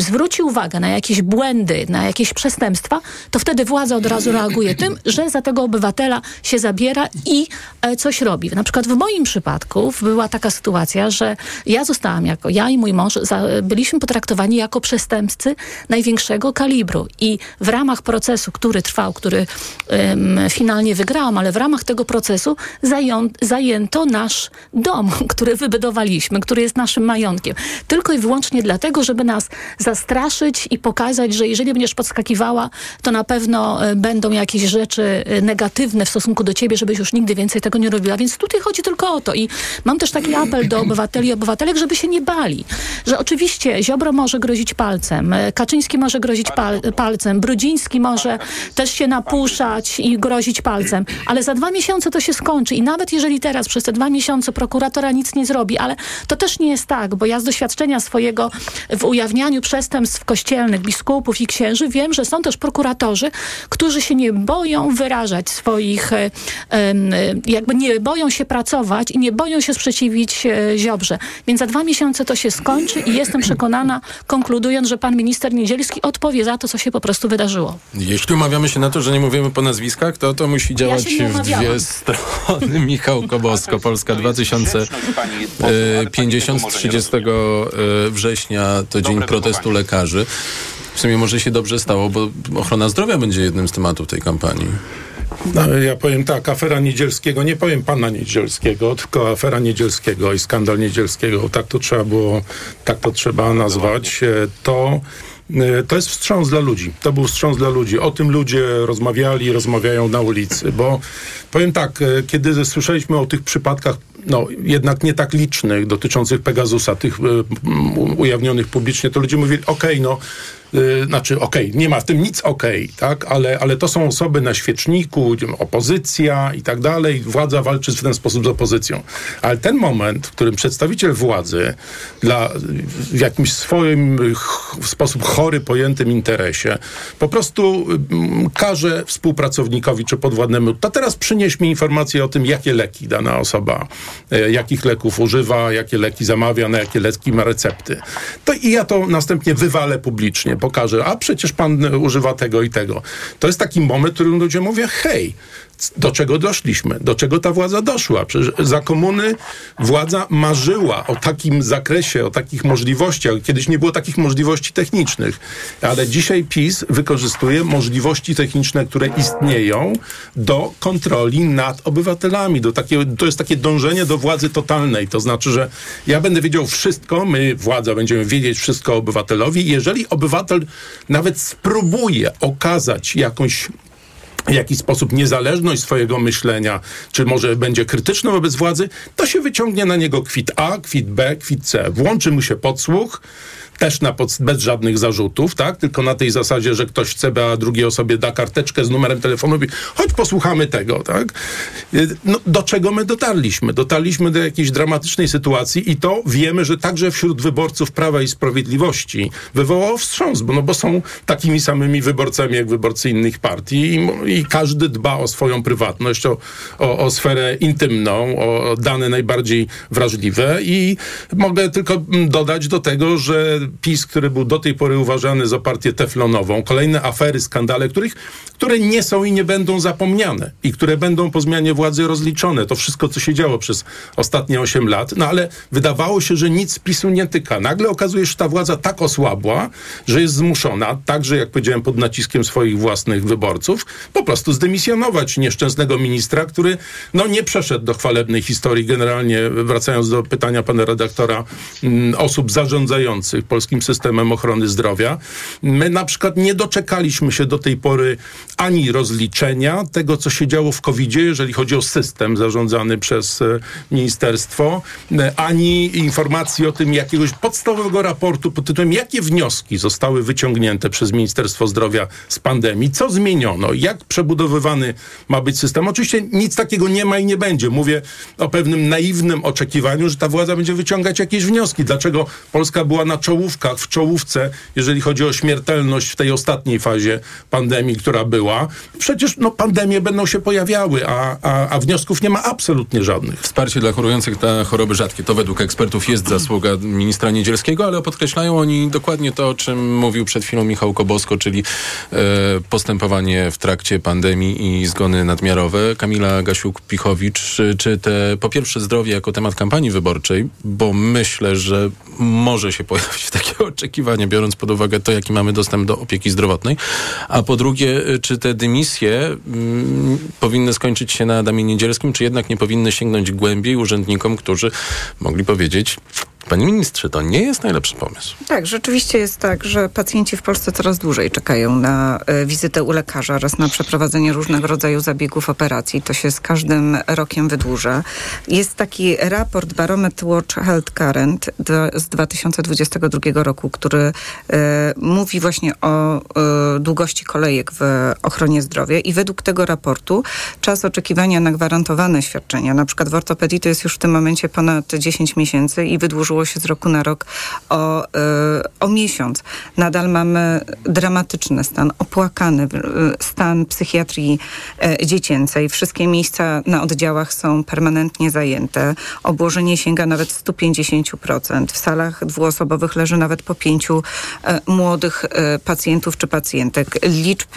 zwróci uwagę na jakieś błędy, na jakieś przestępstwa, to wtedy władza od razu reaguje tym, że za tego obywatela się zabiera i e, coś robi. Na przykład w moim przypadku była taka sytuacja, że ja zostałam jako, ja i mój mąż za, byliśmy potraktowani jako przestępcy największego kalibru i w ramach procesu, który trwał, który um, finalnie wygrałam, ale w ramach tego procesu zają, zajęto nasz dom, który wybudowaliśmy, który jest naszym majątkiem. Tylko i wyłącznie dlatego, żeby nas zastraszyć i pokazać, że jeżeli będziesz podskakiwała, to na pewno e, będą jakieś rzeczy e, negatywne w stosunku do ciebie, żebyś już nigdy więcej tego nie robiła. Więc tutaj chodzi tylko o to. I mam też taki apel do obywateli i obywatelek, żeby się nie bali. Że oczywiście Ziobro może grozić palcem, e, Kaczyński może grozić pal palcem, Brudziński może też się napuszać i grozić palcem, ale za dwa miesiące to się skończy i nawet jeżeli teraz przez te dwa miesiące prokuratora nic nie zrobi, ale to też nie jest tak, bo ja z doświadczenia swojego w ujawnianiu przestępstw kościelnych, biskupów i księży, wiem, że są też prokuratorzy, którzy się nie boją wyrażać swoich, e, jakby nie boją się pracować i nie boją się sprzeciwić e, Ziobrze. Więc za dwa miesiące to się skończy i jestem przekonana, konkludując, że pan minister Niedzielski odpowie za to, co się po prostu wydarzyło.
Jeśli umawiamy się na to, że nie mówimy po nazwiskach, to to musi działać ja w dwie strony. Michał Kobosko, Polska 2050 30 e, września to dzień protestu lekarzy. W sumie może się dobrze stało, bo ochrona zdrowia będzie jednym z tematów tej kampanii.
No, ja powiem tak, afera Niedzielskiego, nie powiem pana Niedzielskiego, tylko afera Niedzielskiego i skandal Niedzielskiego, tak to trzeba było, tak to trzeba nazwać, e, to to jest wstrząs dla ludzi. To był wstrząs dla ludzi. O tym ludzie rozmawiali, rozmawiają na ulicy, bo powiem tak, e, kiedy słyszeliśmy o tych przypadkach no, jednak nie tak licznych, dotyczących Pegasusa, tych y, ujawnionych publicznie, to ludzie mówili, okej, okay, no yy, znaczy okej, okay, nie ma w tym nic okej, okay, tak, ale, ale to są osoby na świeczniku, opozycja i tak dalej, władza walczy w ten sposób z opozycją. Ale ten moment, w którym przedstawiciel władzy dla, w jakimś swoim w sposób chory pojętym interesie po prostu mm, każe współpracownikowi czy podwładnemu, to teraz przynieś mi informację o tym, jakie leki dana osoba, e, jakich leków używa, jakie leki zamawia, na jakie leki ma recepty. To i ja to następnie wywalę publicznie, pokażę, a przecież pan używa tego i tego. To jest taki moment, w którym ludzie mówią, hej, do czego doszliśmy, do czego ta władza doszła. Przecież za komuny władza marzyła o takim zakresie, o takich możliwościach. Kiedyś nie było takich możliwości technicznych, ale dzisiaj PiS wykorzystuje możliwości techniczne, które istnieją do kontroli nad obywatelami. Do takiego, to jest takie dążenie do władzy totalnej. To znaczy, że ja będę wiedział wszystko, my, władza, będziemy wiedzieć wszystko obywatelowi. Jeżeli obywatel nawet spróbuje okazać jakąś w jakiś sposób niezależność swojego myślenia, czy może będzie krytyczny wobec władzy, to się wyciągnie na niego kwit A, kwit B, kwit C. Włączy mu się podsłuch, też na pod, bez żadnych zarzutów, tak? Tylko na tej zasadzie, że ktoś chce, a drugiej osobie da karteczkę z numerem telefonu i choć posłuchamy tego, tak? No, do czego my dotarliśmy? Dotarliśmy do jakiejś dramatycznej sytuacji i to wiemy, że także wśród wyborców Prawa i Sprawiedliwości wywołało wstrząs, bo, no, bo są takimi samymi wyborcami jak wyborcy innych partii i, i każdy dba o swoją prywatność, o, o, o sferę intymną, o dane najbardziej wrażliwe i mogę tylko dodać do tego, że PiS, który był do tej pory uważany za partię teflonową, kolejne afery, skandale, których, które nie są i nie będą zapomniane i które będą po zmianie władzy rozliczone. To wszystko, co się działo przez ostatnie 8 lat, no ale wydawało się, że nic PiSu nie tyka. Nagle okazuje się, że ta władza tak osłabła, że jest zmuszona, także jak powiedziałem, pod naciskiem swoich własnych wyborców, po prostu zdymisjonować nieszczęsnego ministra, który no nie przeszedł do chwalebnej historii. Generalnie, wracając do pytania pana redaktora, mm, osób zarządzających polskim systemem ochrony zdrowia. My na przykład nie doczekaliśmy się do tej pory ani rozliczenia tego, co się działo w covid jeżeli chodzi o system zarządzany przez e, ministerstwo, e, ani informacji o tym jakiegoś podstawowego raportu pod tytułem, jakie wnioski zostały wyciągnięte przez Ministerstwo Zdrowia z pandemii, co zmieniono, jak przebudowywany ma być system. Oczywiście nic takiego nie ma i nie będzie. Mówię o pewnym naiwnym oczekiwaniu, że ta władza będzie wyciągać jakieś wnioski. Dlaczego Polska była na czołówce czołówkach, w czołówce, jeżeli chodzi o śmiertelność w tej ostatniej fazie pandemii, która była. Przecież no, pandemie będą się pojawiały, a, a, a wniosków nie ma absolutnie żadnych.
Wsparcie dla chorujących na choroby rzadkie to według ekspertów jest zasługa ministra Niedzielskiego, ale podkreślają oni dokładnie to, o czym mówił przed chwilą Michał Kobosko, czyli e, postępowanie w trakcie pandemii i zgony nadmiarowe. Kamila Gasiuk-Pichowicz, czy, te po pierwsze zdrowie jako temat kampanii wyborczej, bo myślę, że może się pojawić takie oczekiwanie, biorąc pod uwagę to, jaki mamy dostęp do opieki zdrowotnej. A po drugie, czy te dymisje mm, powinny skończyć się na Adamie Niedzielskim, czy jednak nie powinny sięgnąć głębiej urzędnikom, którzy mogli powiedzieć, Panie ministrze, to nie jest najlepszy pomysł.
Tak, rzeczywiście jest tak, że pacjenci w Polsce coraz dłużej czekają na e, wizytę u lekarza oraz na przeprowadzenie różnego rodzaju zabiegów, operacji. To się z każdym rokiem wydłuża. Jest taki raport Barometr Watch Health Current z 2022 roku, który e, mówi właśnie o e, długości kolejek w ochronie zdrowia i według tego raportu czas oczekiwania na gwarantowane świadczenia, na przykład w ortopedii to jest już w tym momencie ponad 10 miesięcy i wydłużyło się z roku na rok o, y, o miesiąc. Nadal mamy dramatyczny stan, opłakany y, stan psychiatrii y, dziecięcej. Wszystkie miejsca na oddziałach są permanentnie zajęte. Obłożenie sięga nawet 150%. W salach dwuosobowych leży nawet po pięciu młodych pacjentów czy pacjentek. Liczb,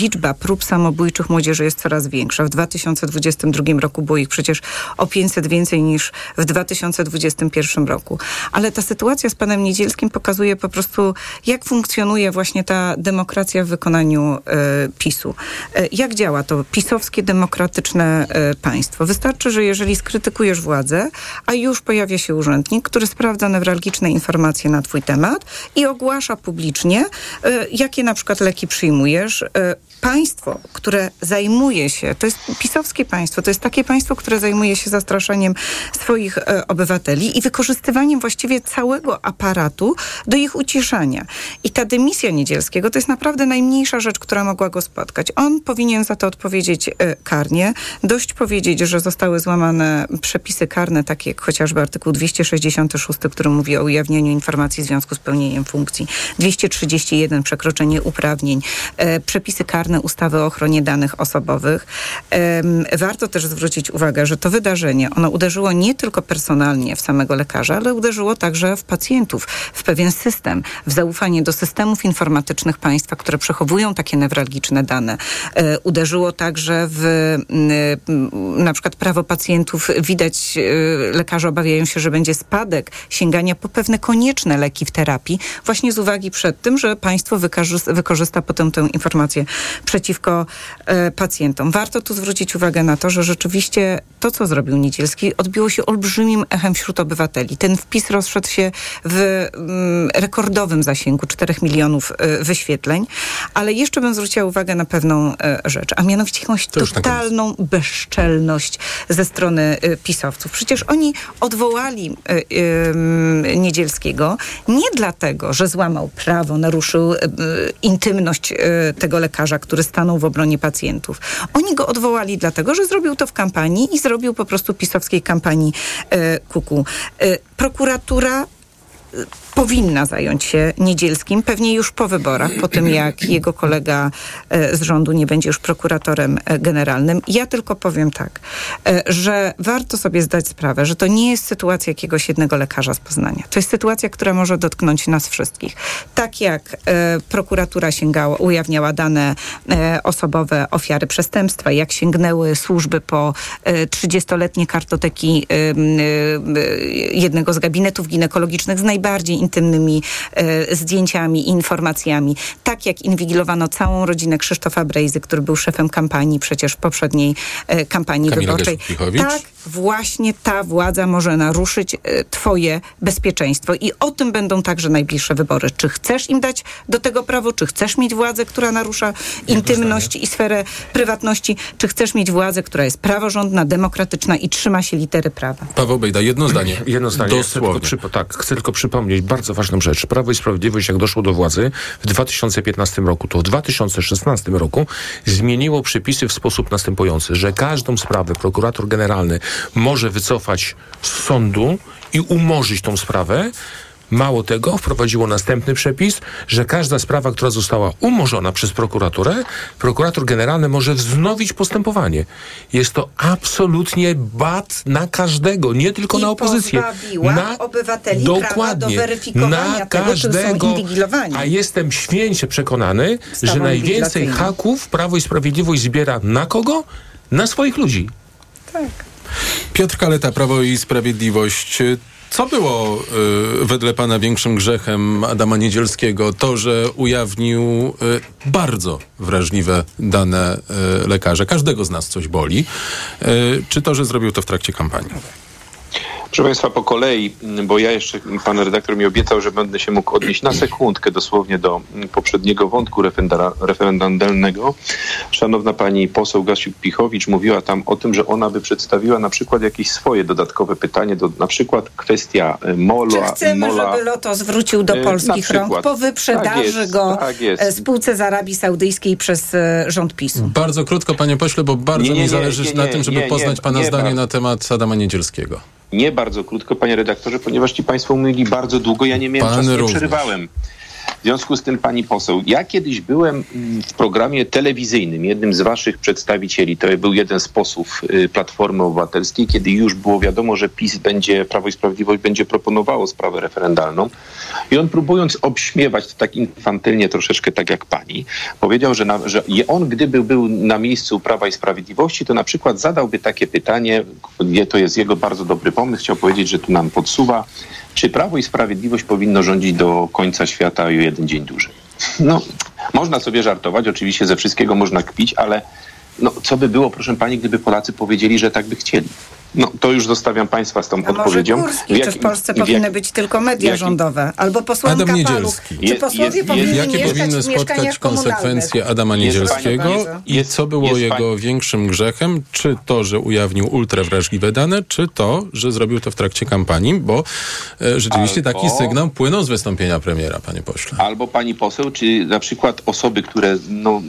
liczba prób samobójczych młodzieży jest coraz większa. W 2022 roku było ich przecież o 500 więcej niż w 2021 roku roku. Ale ta sytuacja z panem Niedzielskim pokazuje po prostu, jak funkcjonuje właśnie ta demokracja w wykonaniu e, PiSu. E, jak działa to pisowskie, demokratyczne e, państwo? Wystarczy, że jeżeli skrytykujesz władzę, a już pojawia się urzędnik, który sprawdza newralgiczne informacje na twój temat i ogłasza publicznie, jakie na przykład leki przyjmujesz, państwo, które zajmuje się, to jest pisowskie państwo, to jest takie państwo, które zajmuje się zastraszaniem swoich e, obywateli i wykorzystywaniem właściwie całego aparatu do ich uciszania. I ta dymisja Niedzielskiego to jest naprawdę najmniejsza rzecz, która mogła go spotkać. On powinien za to odpowiedzieć e, karnie. Dość powiedzieć, że zostały złamane przepisy karne, takie jak chociażby artykuł 266, który mówi o ujawnieniu informacji w związku z pełnieniem funkcji, 231 przekroczenie uprawnień, e, przepisy karne ustawy o ochronie danych osobowych. Warto też zwrócić uwagę, że to wydarzenie, ono uderzyło nie tylko personalnie w samego lekarza, ale uderzyło także w pacjentów, w pewien system, w zaufanie do systemów informatycznych państwa, które przechowują takie newralgiczne dane. E, uderzyło także w na przykład prawo pacjentów. Widać, e, lekarze obawiają się, że będzie spadek sięgania po pewne konieczne leki w terapii, właśnie z uwagi przed tym, że państwo wykorzysta potem tę informację przeciwko e, pacjentom. Warto tu zwrócić uwagę na to, że rzeczywiście to, co zrobił Niedzielski, odbiło się olbrzymim echem wśród obywateli. Ten wpis rozszedł się w mm, rekordowym zasięgu 4 milionów e, wyświetleń, ale jeszcze bym zwróciła uwagę na pewną e, rzecz, a mianowicie jakąś totalną bezczelność ze strony pisowców. Przecież oni odwołali Niedzielskiego nie dlatego, że złamał prawo, naruszył intymność tego lekarza, który stanął w obronie pacjentów. Oni go odwołali dlatego, że zrobił to w kampanii i zrobił po prostu pisowskiej kampanii kuku. Prokuratura powinna zająć się Niedzielskim, pewnie już po wyborach, po tym jak jego kolega e, z rządu nie będzie już prokuratorem e, generalnym. Ja tylko powiem tak, e, że warto sobie zdać sprawę, że to nie jest sytuacja jakiegoś jednego lekarza z Poznania. To jest sytuacja, która może dotknąć nas wszystkich. Tak jak prokuratura sięgała, ujawniała dane osobowe ofiary przestępstwa, jak sięgnęły służby po 30-letnie kartoteki jednego z gabinetów ginekologicznych z najbardziej intymnymi e, zdjęciami i informacjami. Tak jak inwigilowano całą rodzinę Krzysztofa Brejzy, który był szefem kampanii przecież w poprzedniej e, kampanii
Kamila
wyborczej. Tak właśnie ta władza może naruszyć e, twoje bezpieczeństwo. I o tym będą także najbliższe wybory. Czy chcesz im dać do tego prawo, czy chcesz mieć władzę, która narusza intymność i sferę prywatności, czy chcesz mieć władzę, która jest praworządna, demokratyczna i trzyma się litery prawa.
Paweł Bejda, jedno zdanie.
Jedno zdanie.
Dosłownie.
Chcę tylko, tak, chcę tylko przypomnieć bardzo ważną rzecz. Prawo i Sprawiedliwość, jak doszło do władzy w 2015 roku, to w 2016 roku zmieniło przepisy w sposób następujący, że każdą sprawę prokurator generalny może wycofać z sądu i umorzyć tą sprawę, Mało tego, wprowadziło następny przepis, że każda sprawa, która została umorzona przez prokuraturę, prokurator generalny może wznowić postępowanie. Jest to absolutnie bat na każdego, nie tylko
I
na opozycję.
Na obywateli dokładnie, do weryfikowania na tego, każdego.
A jestem święcie przekonany, że najwięcej haków Prawo i Sprawiedliwość zbiera na kogo? Na swoich ludzi.
Tak.
Piotr Kaleta, Prawo i Sprawiedliwość. Co było y, wedle pana większym grzechem Adama Niedzielskiego? To, że ujawnił y, bardzo wrażliwe dane y, lekarza. Każdego z nas coś boli. Y, czy to, że zrobił to w trakcie kampanii?
Proszę Państwa, po kolei, bo ja jeszcze, pan redaktor mi obiecał, że będę się mógł odnieść na sekundkę dosłownie do poprzedniego wątku referendalnego. Szanowna pani poseł Gasiuk-Pichowicz mówiła tam o tym, że ona by przedstawiła na przykład jakieś swoje dodatkowe pytanie, do, na przykład kwestia e, MOLA.
Czy chcemy,
MOLA,
żeby Loto zwrócił do e, polskich rąk po wyprzedaży tak go tak spółce z Arabii Saudyjskiej przez e, rząd PiSu?
Bardzo krótko, panie pośle, bo bardzo nie, nie, nie, mi zależy na tym, żeby poznać pana zdanie na temat Adama Niedzielskiego.
Nie bardzo krótko, panie redaktorze, ponieważ ci państwo mówili bardzo długo, ja nie miałem Pan czasu, nie przerywałem. W związku z tym, pani poseł, ja kiedyś byłem mm, w programie telewizyjnym, jednym z waszych przedstawicieli, to był jeden z posłów y, Platformy Obywatelskiej, kiedy już było wiadomo, że PiS będzie, Prawo i Sprawiedliwość będzie proponowało sprawę referendalną. I on próbując obśmiewać to tak infantylnie, troszeczkę tak jak pani, powiedział, że, na, że on gdyby był na miejscu Prawa i Sprawiedliwości, to na przykład zadałby takie pytanie, to jest jego bardzo dobry pomysł, chciał powiedzieć, że tu nam podsuwa, czy Prawo i Sprawiedliwość powinno rządzić do końca świata o jeden dzień dłużej? No, można sobie żartować, oczywiście ze wszystkiego można kpić, ale no, co by było, proszę pani, gdyby Polacy powiedzieli, że tak by chcieli? No, to już zostawiam Państwa z tą
A może
odpowiedzią.
Kurski?
W
Czy
jak-
w Polsce
w jak-
powinny być tylko media
jaki-
rządowe? Albo posłanka
Adam
Paluch?
Niedzielski.
Czy
Jest-
posłowie
jest-
powinni
jest-
Jakie powinny spotkać konsekwencje? Adama
Jest
Niedzielskiego
pani-
i
jest-
co było
jest
jego
pani-
większym grzechem? Czy to, że ujawnił ultrawrażliwe dane, czy to, że zrobił to w trakcie kampanii? Bo e, rzeczywiście
Albo-
taki sygnał płynął z wystąpienia premiera, panie pośle.
Albo pani poseł, czy na przykład osoby, które no,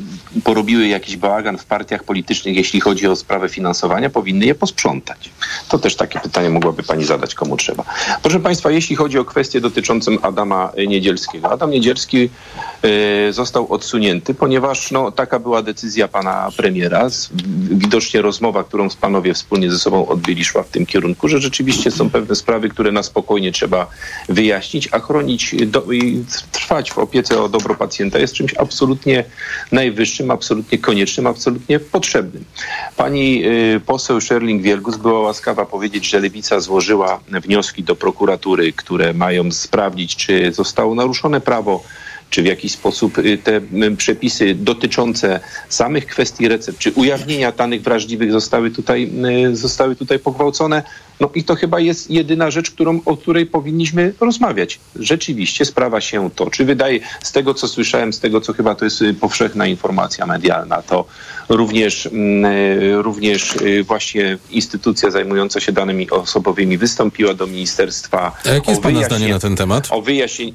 porobiły jakiś bałagan w partiach politycznych, jeśli chodzi o sprawę finansowania, powinny je posprzątać. To też takie pytanie mogłaby pani zadać, komu trzeba. Proszę państwa, jeśli chodzi o kwestię dotyczącą Adama Niedzielskiego. Adam Niedzielski e, został odsunięty, ponieważ no, taka była decyzja pana premiera. Widocznie rozmowa, którą panowie wspólnie ze sobą odbyli, szła w tym kierunku, że rzeczywiście są pewne sprawy, które na spokojnie trzeba wyjaśnić, a chronić do, i trwać w opiece o dobro pacjenta jest czymś absolutnie najwyższym, absolutnie koniecznym, absolutnie potrzebnym. Pani y, poseł Sherling-Wielgus była łaskawa powiedzieć, że Lewica złożyła wnioski do prokuratury, które mają sprawdzić, czy zostało naruszone prawo czy w jakiś sposób y, te y, przepisy dotyczące samych kwestii recept, czy ujawnienia danych wrażliwych zostały tutaj, y, zostały tutaj pogwałcone. No i to chyba jest jedyna rzecz, którą, o której powinniśmy rozmawiać. Rzeczywiście sprawa się toczy. Wydaje, z tego co słyszałem, z tego co chyba to jest y, powszechna informacja medialna, to również, mm, y, również y, właśnie instytucja zajmująca się danymi osobowymi wystąpiła do ministerstwa.
A jakie jest pana zdanie na ten temat?
o wyjaśnienie,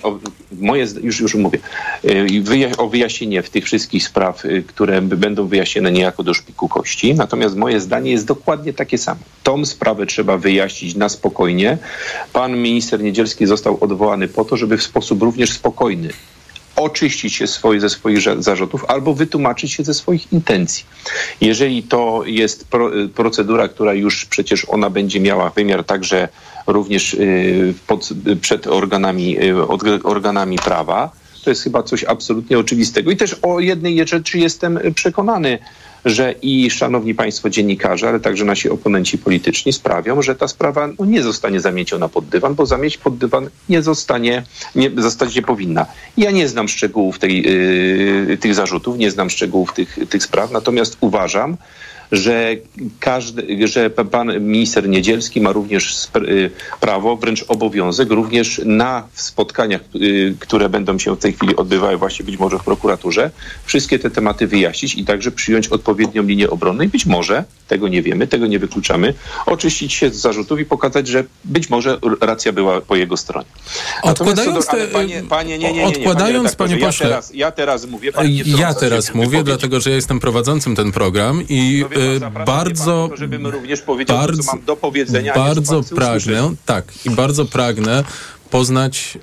moje, już, już mówię, wyja- o wyjaśnienie w tych wszystkich spraw, które będą wyjaśnione niejako do szpiku kości. Natomiast moje zdanie jest dokładnie takie samo. Tą sprawę trzeba wyjaśnić na spokojnie. Pan minister Niedzielski został odwołany po to, żeby w sposób również spokojny oczyścić się swoje, ze swoich zarzutów albo wytłumaczyć się ze swoich intencji. Jeżeli to jest pro, y, procedura, która już przecież ona będzie miała wymiar także również y, pod, y, przed organami, y, od- organami prawa, to jest chyba coś absolutnie oczywistego. I też o jednej rzeczy jestem przekonany, że i szanowni państwo dziennikarze, ale także nasi oponenci polityczni sprawią, że ta sprawa no, nie zostanie zamieciona pod dywan, bo zamieść pod dywan nie zostanie, nie zostać nie powinna. Ja nie znam szczegółów tej, yy, tych zarzutów, nie znam szczegółów tych, tych spraw, natomiast uważam, że, każdy, że pan minister Niedzielski ma również y, prawo, wręcz obowiązek, również na spotkaniach, y, które będą się w tej chwili odbywały właśnie być może w prokuraturze, wszystkie te tematy wyjaśnić i także przyjąć odpowiednią linię obronną i być może, tego nie wiemy, tego nie wykluczamy, oczyścić się z zarzutów i pokazać, że być może racja była po jego stronie.
Odkładając
do- panie, panie, nie, nie, nie, nie,
odkładając,
panie,
panie pośle-
ja teraz, ja teraz mówię, pan nie
Ja teraz mówię, dlatego że ja jestem prowadzącym ten program i E,
zapraszam
bardzo,
żebym również powiedział to,
bardzo,
co mam do powiedzenia,
bardzo pragnę,
usłyszeć.
tak, i bardzo pragnę poznać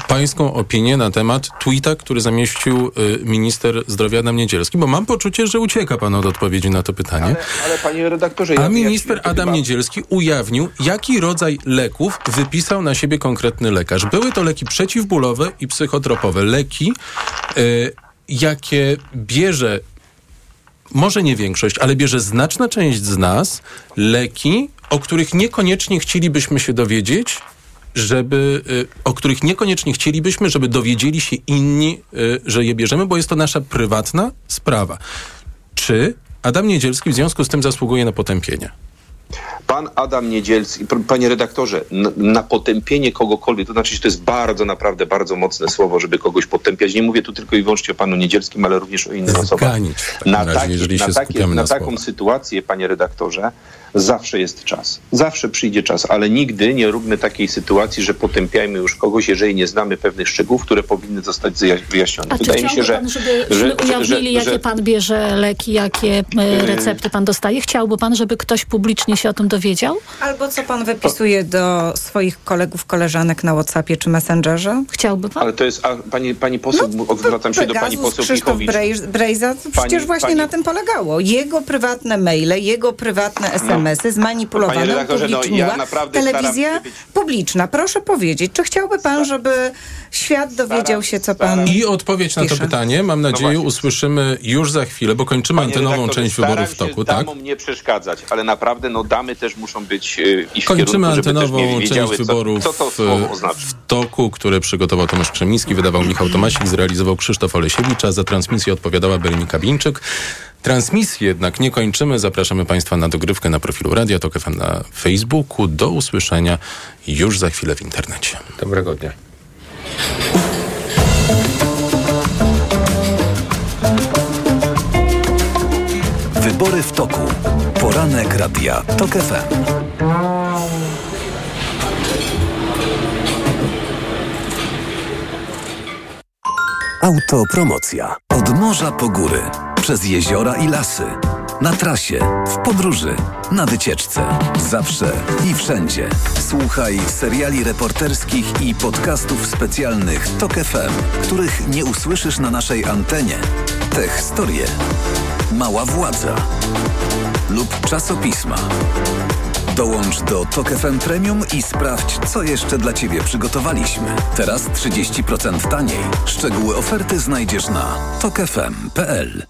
e, pańską opinię na temat tweeta, który zamieścił e, minister zdrowia Adam Niedzielski, bo mam poczucie, że ucieka pan od odpowiedzi na to pytanie.
Ale, ale panie redaktorze...
A
ja
minister Adam
chyba-
Niedzielski ujawnił, jaki rodzaj leków wypisał na siebie konkretny lekarz. Były to leki przeciwbólowe i psychotropowe. Leki, jakie bierze, może nie większość, ale bierze znaczna część z nas, leki, o których niekoniecznie chcielibyśmy się dowiedzieć, żeby, y, o których niekoniecznie chcielibyśmy, żeby dowiedzieli się inni, y, że je bierzemy, bo jest to nasza prywatna sprawa. Czy Adam Niedzielski w związku z tym zasługuje na potępienie?
Pan Adam Niedzielski, panie redaktorze, na potępienie kogokolwiek, to znaczy, że to jest bardzo, naprawdę bardzo mocne słowo, żeby kogoś potępiać. Nie mówię tu tylko i wyłącznie o panu Niedzielskim, ale również o innych osobach.
Zganić
Na,
razie, jeżeli
na, takie, na
na
taką sytuację, panie redaktorze, zawsze jest czas. Zawsze przyjdzie czas, ale nigdy nie róbmy takiej sytuacji, że potępiajmy już kogoś, jeżeli nie znamy pewnych szczegółów, które powinny zostać wyjaśnione.
A czy
Wydaje mi się,
chciałby
że,
pan, żebyśmy ujawnili, jakie pan bierze leki, jakie e, recepty pan dostaje? Chciałby pan, żeby ktoś publicznie się o tym dowiedział?
Albo co pan wypisuje do swoich kolegów, koleżanek na Whatsappie czy Messengerze?
Chciałby pan?
Ale to jest, a pani, pani poseł, odwracam się do pani poseł
Krzysztof
Pichowicz.
Brej- Brejza, przecież właśnie
pani-
na tym polegało. Jego prywatne maile, jego prywatne SMS-y zmanipulowane,
redaktorze, no, ja
upubliczniła telewizja publiczna. Proszę powiedzieć, czy chciałby pan, żeby świat dowiedział się, co pan...
I odpowiedź na to
Pisze.
pytanie, mam nadzieję,
No
usłyszymy już za chwilę, bo kończymy
Panie
antenową część wyborów w toku, tak?
damom nie przeszkadzać, ale naprawdę no damy też muszą być y, i
Kończymy
kierunku, żeby też
antenową część
co,
wyborów
co
w toku, które przygotował Tomasz Krzemiński, wydawał Michał Tomasik, zrealizował Krzysztof Olesiewicz, a za transmisję odpowiadała Berenika Bińczyk. Transmisję jednak nie kończymy. Zapraszamy Państwa na dogrywkę na profilu Radia Tok FM na Facebooku. Do usłyszenia już za chwilę w internecie.
Dobrego dnia.
Wybory w toku. Poranek Radia TOK FM. Autopromocja. Od morza po góry, przez jeziora i lasy. Na trasie, w podróży, na wycieczce. Zawsze i wszędzie. Słuchaj seriali reporterskich i podcastów specjalnych TOK FM, których nie usłyszysz na naszej antenie. Te historie. Mała władza. Lub czasopisma. Dołącz do TOK FM Premium i sprawdź, co jeszcze dla Ciebie przygotowaliśmy. Teraz 30% taniej. Szczegóły oferty znajdziesz na tokefm.pl.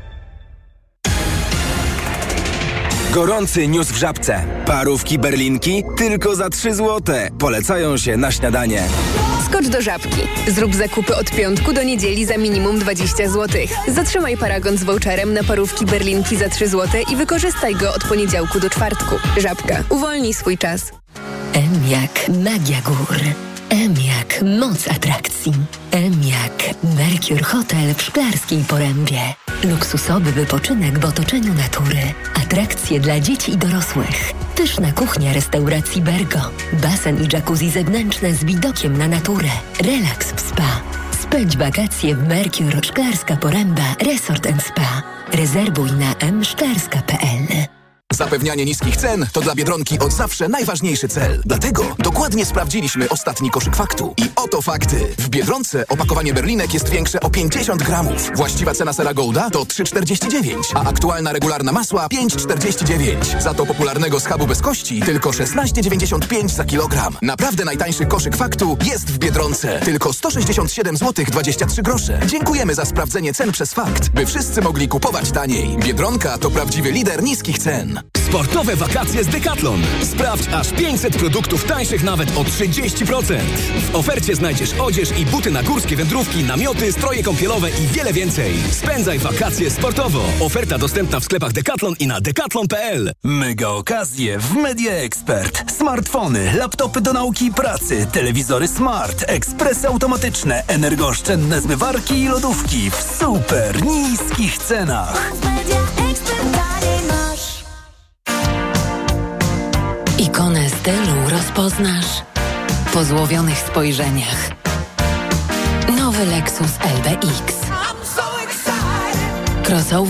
Gorący news w żabce. Parówki berlinki tylko za 3 złote. Polecają się na śniadanie.
Skocz do żabki. Zrób zakupy od piątku do niedzieli za minimum 20 zł. Zatrzymaj paragon z voucherem na parówki berlinki za 3 zł i wykorzystaj go od poniedziałku do czwartku. Żabka. Uwolnij swój czas.
M jak magia gór. M jak moc atrakcji. M jak Mercure Hotel w Szklarskiej Porębie. Luksusowy wypoczynek w otoczeniu natury. Atrakcje dla dzieci i dorosłych. Pyszna kuchnia restauracji Bergo. Basen i jacuzzi zewnętrzne z widokiem na naturę. Relaks w spa. Spędź wakacje w Mercure Szklarska Poręba Resort Spa. Rezerwuj na mszklarska.pl.
Zapewnianie niskich cen to dla Biedronki od zawsze najważniejszy cel. Dlatego dokładnie sprawdziliśmy ostatni koszyk faktu. I oto fakty. W Biedronce opakowanie berlinek jest większe o 50 gramów. Właściwa cena sera Golda to 3,49, a aktualna regularna masła 5,49. Za to popularnego schabu bez kości tylko 16,95 za kilogram. Naprawdę najtańszy koszyk faktu jest w Biedronce. Tylko 167 zł 23 grosze. Dziękujemy za sprawdzenie cen przez fakt, by wszyscy mogli kupować taniej. Biedronka to prawdziwy lider niskich cen.
Sportowe wakacje z Decathlon. Sprawdź aż 500 produktów tańszych nawet o 30%. W ofercie znajdziesz odzież i buty na górskie wędrówki, namioty, stroje kąpielowe i wiele więcej. Spędzaj wakacje sportowo. Oferta dostępna w sklepach Decathlon i na decathlon.pl.
Mega okazje w Media Expert. Smartfony, laptopy do nauki i pracy, telewizory smart, ekspresy automatyczne, energooszczędne zmywarki i lodówki w super niskich cenach.
Ikonę stylu rozpoznasz po złowionych spojrzeniach. Nowy Lexus LBX. Crossover